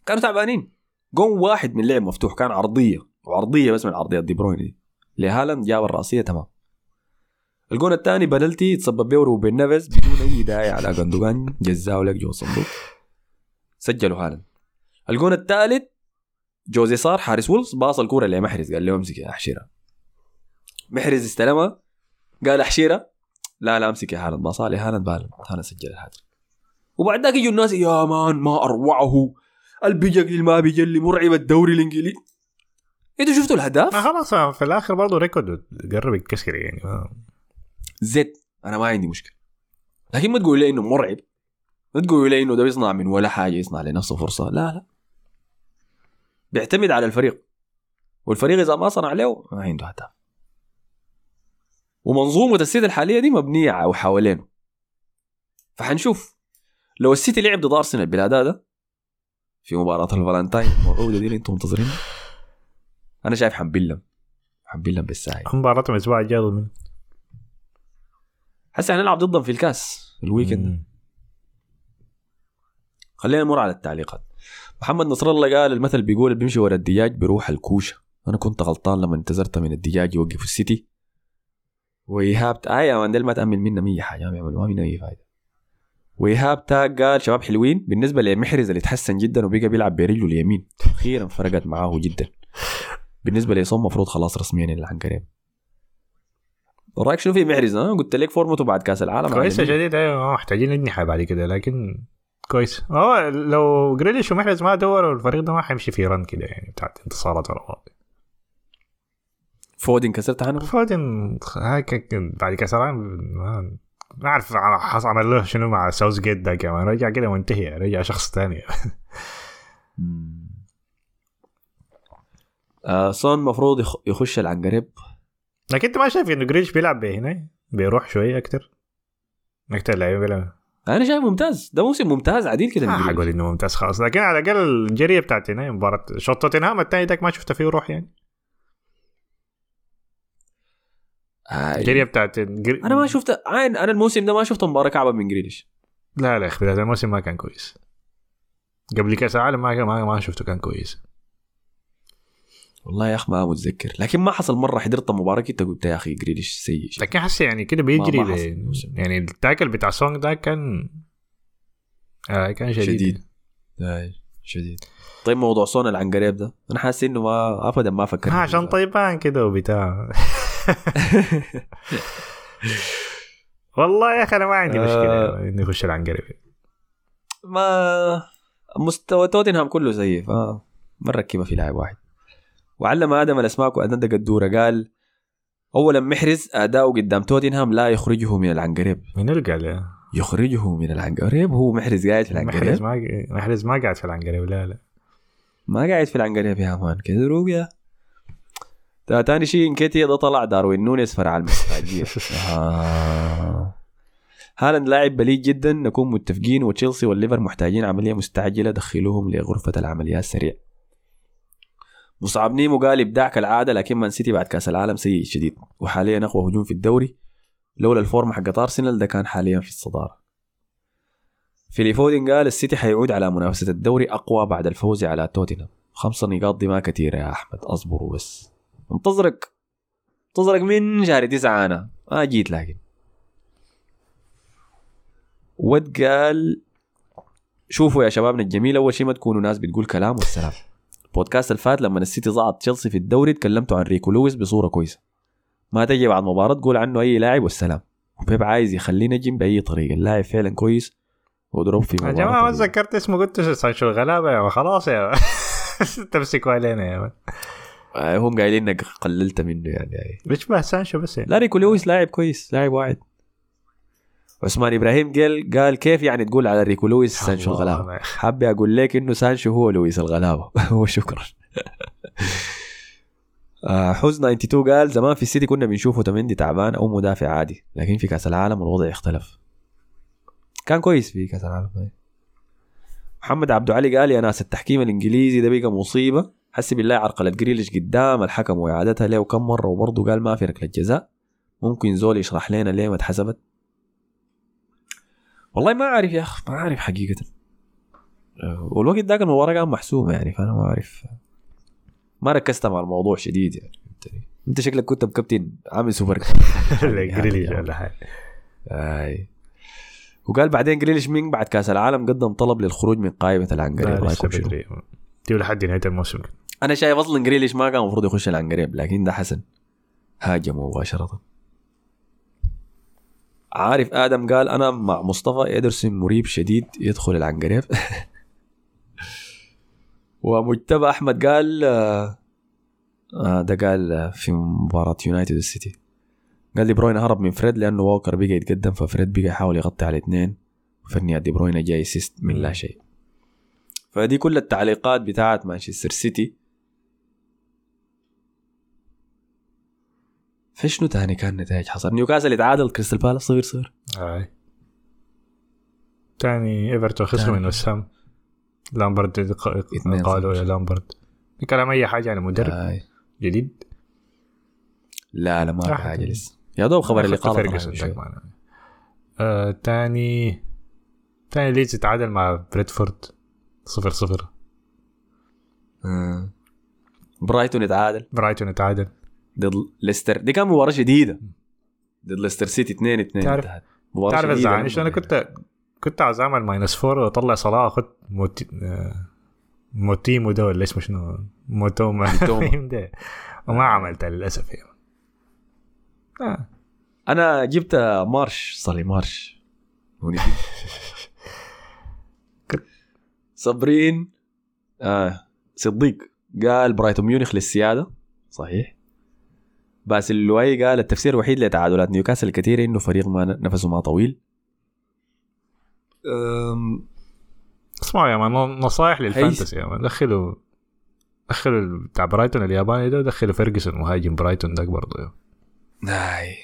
كانوا تعبانين. جون واحد من لعب مفتوح كان عرضية. وعرضية بس من عرضيات دي بروين دي. لهالاند جاب الرأسية تمام. الجون الثاني بنالتي تسبب به روبن نيفيز بدون أي داعي على جندوجان جزاه لك جوا الصندوق سجلوا هالاند. الجون الثالث جوزي سا حارس وولفز باص الكورة لمحرز قال له امسك يا حشيرة. محرز استلمها. قال حشيرة لا لا امسك يا هالاند. باصها لهالاند هالاند هالاند سجل الهاتريك وبعد ذاك يجوا الناس يا man ما أروعه. البيجلي ما بيجلي مرعب الدوري الإنجليزي. أنتوا شفتوا الهدف؟ ما خلاص في الآخر برضه record قرب يتكسر يعني. ما- زد أنا ما عندي مشكلة. لكن ما تقول لي إنه مرعب. ما تقول لي إنه ده بيصنع من ولا حاجة يصنع لنفسه فرصة. لا لا. بيعتمد على الفريق. والفريق إذا ما صنع له ما عنده هدف ومنظومة السيتي الحالية دي مبنية ع- حوالينه. فحنشوف. لو السيتي لعب ضد أرسنال بالاداء ده في مباراة الفالنتاين الموعوده دي اللي أنتم منتظرينها. أنا شايف حنبلم حنبلم بالساعة. مباراتهم الأسبوع الجاي ضد مين؟ هسه حنلعب ضدهم في الكاس ال weekend. مم. خلينا نمر على التعليقات. محمد نصر الله قال المثل بيقول اللي بيمشي ورا الدجاج بيروح الكوشة. أنا كنت غلطان لما انتظرت من الدجاج يوقف السيتي. وايهاب آه يا man ديل ما تامل منهم اي حاجة. ما بيعملوا ما منهم اي فايدة. وايهاب تاج قال شباب حلوين. بالنسبة لمحرز اللي تحسن جدا وبقى بيلعب برجله اليمين. أخيرا فرقت معاه جدا. بالنسبة لصوم المفروض خلاص رسميا يلعن قريب رأيك شنو في محرز؟ قلت لك فورمته بعد كأس العالم. كويسه. شديد أيوه ما محتاجين اجنحه بعد كده لكن كويس. هو لو جريليش ومحرز ما دوروا الفريق ده ما حيمشي في run كده يعني بتاعت انتصارات ورا فودن كسرت عنه؟ فودن هيك بعد كأس العالم ما أعرف عمل له شنو مع ساوث جيت ده كمان. رجع كده منتهي رجع شخص ثاني. آه سون المفروض يخ- يخش العنقريب. لكن انت ما شايف انه جريليش بيلعب هنا بيروح شوية أكتر؟ أكتر لعيبه بيلعب. أنا شايف ممتاز. ده موسم ممتاز عديل كده ما حقول. إنه ممتاز خلاص لكن على الأقل الجريه بتاعت هنا مباراه شوط توتنهام الثاني داك ما شفت فيه روح يعني. آه الجريه بتاعت جري... أنا ما شفت عين أنا الموسم ده ما شفت مباراة كعبة من جريليش لا لا يا أخي بدايه الموسم ما كان كويس. قبل كأس العالم ما ما, ما شفته كان كويس. والله يا اخ ما متذكر لكن ما حصل مرة حضرت مباراه كنت قلت يا أخي جريليش سيء. لكن حسي يعني كده بيجري ما- ما. يعني التاكل بتاع سونج ده كان آه كان شديد, شديد آه، شديد طيب موضوع صون العنقريب ده أنا حاسس إنه ما ابدا ما فكرت فيه. عشان طيبان كده وبتاع والله يا أخي أنا ما عندي مشكلة آه. انه يخش العنقريب ما مستوى توتنهام كله زيه فما ركبه في لاعب واحد وعلم آدم الأسماك وادندق الدوره قال اولا محرز أداؤه قدام توتنهام لا يخرجه من العنقريب. من اللي قال يخرجه من العنقريب؟ هو محرز قاعد في محرز العنقريب ما محرز ما قاعد في العنقريب لا لا. ما قاعد في العنقريب يا man كده روق تاني شيء إنكيتي ده طلع داروين نونيز فرع المستعجية آه. هالاند لاعب بليد جدا نكون متفقين وتشيلسي والليفر محتاجين عملية مستعجلة دخلوهم لغرفة العمليات سريع مصعب نيمو قال ابداع كالعادة لكن مان سيتي بعد كأس العالم سيء شديد. وحاليا أقوى هجوم في الدوري. لولا الفورمة حقت ارسنال ده كان حاليا في الصدارة. فيلي فودن قال السيتي حيعود على منافسة الدوري أقوى بعد الفوز على توتنهام. خمسة نقاط دي ما كثيرة يا أحمد. أصبروا بس انتظرك. انتظرك من شهر تسعة أنا. ما جيت لكن. ود قال شوفوا يا شبابنا الجميل أول شيء ما تكونوا ناس بتقول كلام والسلام. البودكاست الفات لما السيتي ضاعت تشيلسي في الدوري تكلمتوا عن ريكو لويس بصورة كويسة ما تجي بعد مباراة تقول عنه أي لاعب والسلام وبيب عايز يخليه نجم بأي طريقة اللاعب فعلا كويس وضرب في يا جماعة ما. تذكرت اسمه قلت سانشو الغلابة يا. خلاص يا. تمسكوا علينا يا آه، هم قايلين إنك قللت منه يعني بيشبه سانشو بس يعني لا ريكو لويس لاعب كويس لاعب واحد عثمان إبراهيم قال قال كيف يعني تقول على ريكو لويس سانشو الغلابة؟ حابب أقول لك إنه سانشو هو لويس الغلابة. وشكرا آه، حزن 92 قال زمان في السيتي كنا بنشوفه تمندي تعبان أو مدافع عادي لكن في كأس العالم الوضع اختلف كان كويس في كأس العالم محمد عبد علي قال يا ناس التحكيم الإنجليزي ده بقى مصيبة. حسي بالله عرقلت جريليش قدام الحكم وإعادتها له كم مرة وبرضه قال ما في ركلة جزاء. ممكن زول يشرح لنا ليه ما اتحسبت؟ والله ما أعرف يا اخ ما أعرف حقيقة. أه، والوقت ذاك المباراة كان محسومه يعني فأنا ما أعرف. ما ركزت مع الموضوع شديد يعني فهمتني؟ أنت شكلك كنت بكابتن عامل سوبر جريليش ولا حاجة. أي. وقال بعدين جريليش مين بعد كأس العالم قدم طلب للخروج من قائمة العنقريب لسه رايكم شنو؟ لحد نهاية الموسم. أنا شايف أصلا جريليش ما كان المفروض يخش العنقريب لكن ده حسن. هاجم مباشرة. عارف آدم قال أنا مع مصطفى ادرسون مريب شديد يدخل العنقريب. ومجتبى أحمد قال آه، آه، ده قال في مباراة يونايتد السيتي قال دي بروين هرب من فريد لأنه ووكر بقى يتقدم ففريد بقى يحاول يغطي على الاثنين فنيا دي بروين جاي سيست من لا شيء. فدي كل التعليقات بتاعت مانشستر سيتي. في شنو تاني كان نتائج حصل؟ نيوكاسل يتعادل كريستال بالاس صفر صفر آي. تاني إيفرتون خسروا تاني. من وسام لامبرد قالوا. يا لامبرد. كلام أي حاجة يعني مدرب آي. جديد. لا لا ما في. حاجة لسه. يا دوب خبر اللي قال. آه تاني تاني ليدز يتعادل مع برينتفورد. صفر صفر. برايتون يتعادل. برايتون يتعادل. ضد ليستر. دي كان مباراة شديدة. ضد ليستر سيتي 2 2 تعرف- مباراة تعرف الزعلان جداً. أنا كنت كنت عاوز اعمل ماينس فور وأطلع صلاح اخذ موتي آه، موتيمو ده ولا اسمه شنو؟ موتوما. ده وما عملتها للأسف يعني. آه. أنا جبت مارش. صلي مارش. صابرين آه صديق. قال برايتون ميونخ للسيادة. صحيح. باسل اللوي قال التفسير الوحيد لتعادلات نيوكاسل الكثيرة إنه فريق ما نفسه ما طويل. أم، اسمعوا يا man نصائح لل fantasy يا man. دخلوا دخلوا بتاع برايتون الياباني ده دخلوا فيرجسون مهاجم برايتون ده برضه يا. ناي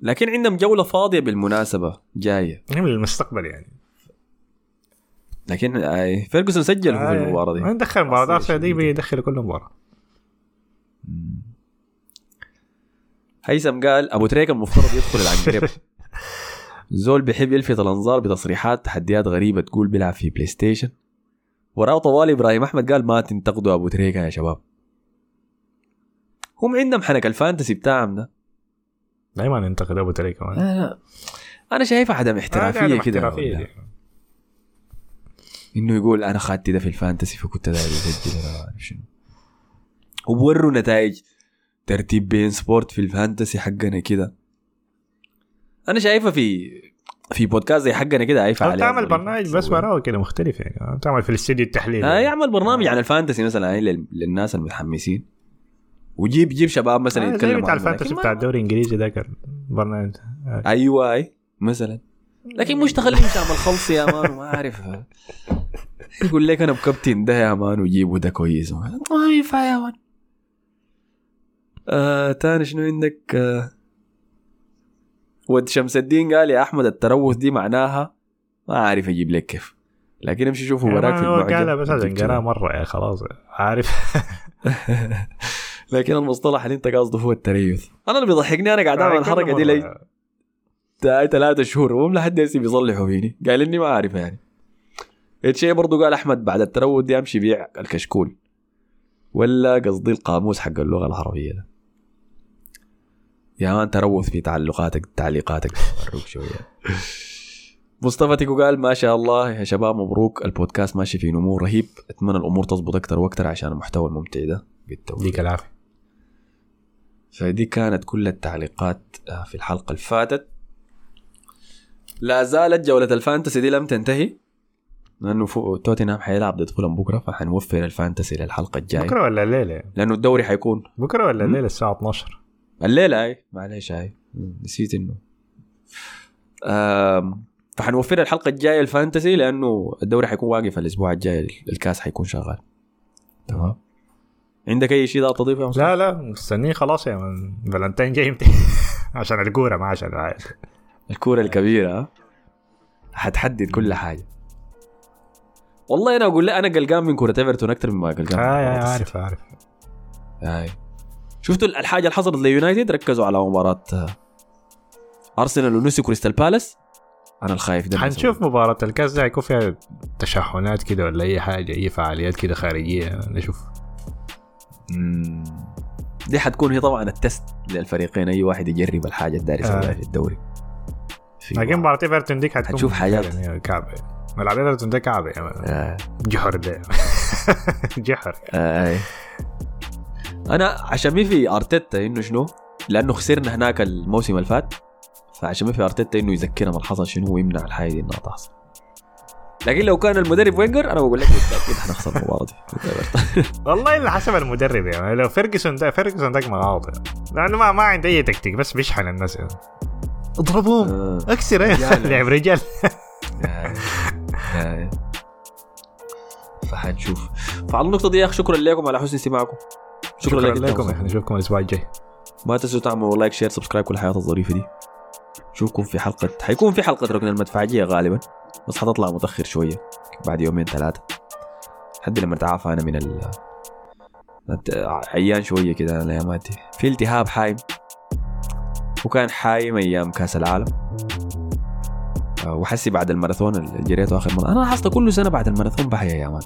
لكن عندهم جولة فاضية بالمناسبة جاية. من المستقبل يعني. لكن فيرجسون سجل في المباراة دي. ما ندخل مباراة أصلي دي. بيدخل كل مباراة. هيثم قال أبو تريكة المفترض يدخل العنقريب زول بيحب يلفت الأنظار بتصريحات تحديات غريبة تقول بيلعب في بلاي ستيشن وراه طوال إبراهيم أحمد قال ما تنتقدوا أبو تريكة يا شباب. هم عندهم حنك ال fantasy بتاعهم ده. دائما ينتقد أبو تريكة man. أنا أنا شايفها عدم احترافية كده. دي. إنه يقول أنا خدت ده في ال fantasy فكنت داير اسجل وبوروا نتائج. ترتيب بين سبورت في ال fantasy حقنا كده. أنا شايفها في في بودكاست زي حقنا كده أو عليه تعمل أفضل برنامج بس. وراه كده مختلف يعني. تعمل في الاستديو التحليل آه يعمل برنامج عن ال fantasy مثلا لل- للناس المتحمسين. وجيب جيب شباب مثلا آه، يتكلموا بتاع الفانتسي بتاع الدوري الإنجليزي ذاك البرنامج آه. أيوه أي مثلا. لكن مش تخليه تعمل خلص يا man ما أعرف. يقول لك أنا بكابتن ده يا man وجيبه ده كويس. ما ينفع يا man. آه تاني شنو عندك؟ آه ود شمس الدين قال يا أحمد التروس دي معناها ما عارف أجيب لك كيف. لكن امشي شوف مباراك في المعجم. قالها بس عشان مرة يا خلاص عارف. لكن المصطلح اللي انت قصده هو التريث. أنا اللي بيضحكني أنا قاعد أعمل الحركه دي لي ثلاثة شهور وهم لحد هسه بيصلحوا فيني. قال إني ما عارفها يعني. الشيء برضو قال أحمد بعد التروت دي أمشي بيع الكشكول. ولا قصدي القاموس حق اللغة العربية ده. يا مان تروث في تعلقاتك تعليقاتك. شوية. مصطفى تيكو قال ما شاء الله يا شباب مبروك. البودكاست ماشي في نمو رهيب. أتمنى الأمور تظبط أكثر وأكثر عشان المحتوى الممتع ده. بالتوفيق ديك العافية. فدي كانت كل التعليقات آه، في الحلقة اللي فاتت لا زالت جولة ال fantasy دي لم تنتهي. لأنه فو- توتنهام حيلعب ضد فولم بكرة فحنوفر ال fantasy للحلقة الجاية. بكرة ولا الليلة؟ لأنه الدوري حيكون. بكرة ولا. الليلة؟ الساعة 12 الليلة هاي؟ معلش هاي. نسيت آم، فحنوفر الحلقة الجاية الفانتسي لأنه الدوري حيكون واقف الأسبوع الجاي الكاس حيكون شغال. تمام؟ عندك أي شيء ده تضيفه يا؟ لا لا مستنيه خلاص يا من فالنتين جاي عشان الكورة ما عشان الكبيرة ها؟ حتحدد كل حاجة. والله أنا أقول لك أنا قلقان من كره إيفرتون أكثر مما قلقان آه آه، عارف. عارف. هاي. شفتوا الحاجة اللي حصلت ليونايتد؟ ركزوا على مباراة آه، أرسنال ونسي كريستال بالاس. أنا الخايف ده حنشوف مباراة الكاس. ده هيكون فيها تشحنات كده ولا أي حاجة أي فعاليات كده خارجية نشوف. دي حتكون هي طبعا التست للفريقين أي واحد يجرب الحاجة الداري يسويها آه. في الدوري. لكن مباراة إيفرتون ديك حتكون حتشوف حاجات. يعني كعبة. ملعب إيفرتون ده كعبة يعني آه. جحر ده. جحر. آه. أنا عشان في أرتيتا إنه شنو؟ لأنه خسرنا هناك الموسم اللي فات فعشان في أرتيتا إنه يذكرنا ما حصل شنو ويمنع الحاجة دي إنها تحصل. لكن لو كان المدرب وينجر أنا بقول لك بالتأكيد حنخسر المباراة دي. والله اللي حسب المدرب يعني. لو فيرجسون ده فيرجسون ده مغاض لأنه ما ما عنده أي تكتيك بس بيشحن الناس يعني. اضربوهم. آه. اكسر. رجال. لعب رجال. فحنشوف. فعلى النقطة دي يا أخي شكرا لكم على حسن استماعكم. شكرا, شكرا لك لكم إحنا نشوفكم الأسبوع الجاي. ما تنسوا تعملوا like share subscribe كل الحياة الظريفة دي. نشوفكم في حلقة حيكون في حلقة ركن المدفعجية غالبا بس حتطلع متأخر شوية بعد يومين ثلاثة. لحد لما اتعافى أنا من ال عيان شوية كده الأيامات دي في التهاب حايم. وكان حايم أيام كأس العالم. وحسي بعد الماراثون اللي جريته آخر مرة. أنا لاحظت كل سنة بعد الماراثون بعيا يا man.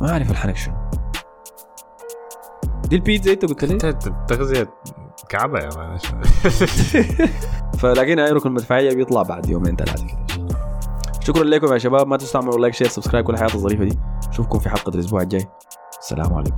ما أعرف الحنك شنو. دي البيتزا أنت قلت لي التغذية كعبة يا man. فلاقينا اي ركن مدفعيه بيطلع بعد يومين ثلاثة كده. شكرا لكم يا شباب. ما تنسوا تعملوا like share subscribe كل الحياة الظريفة دي. اشوفكم في حلقة الأسبوع الجاي. السلام عليكم.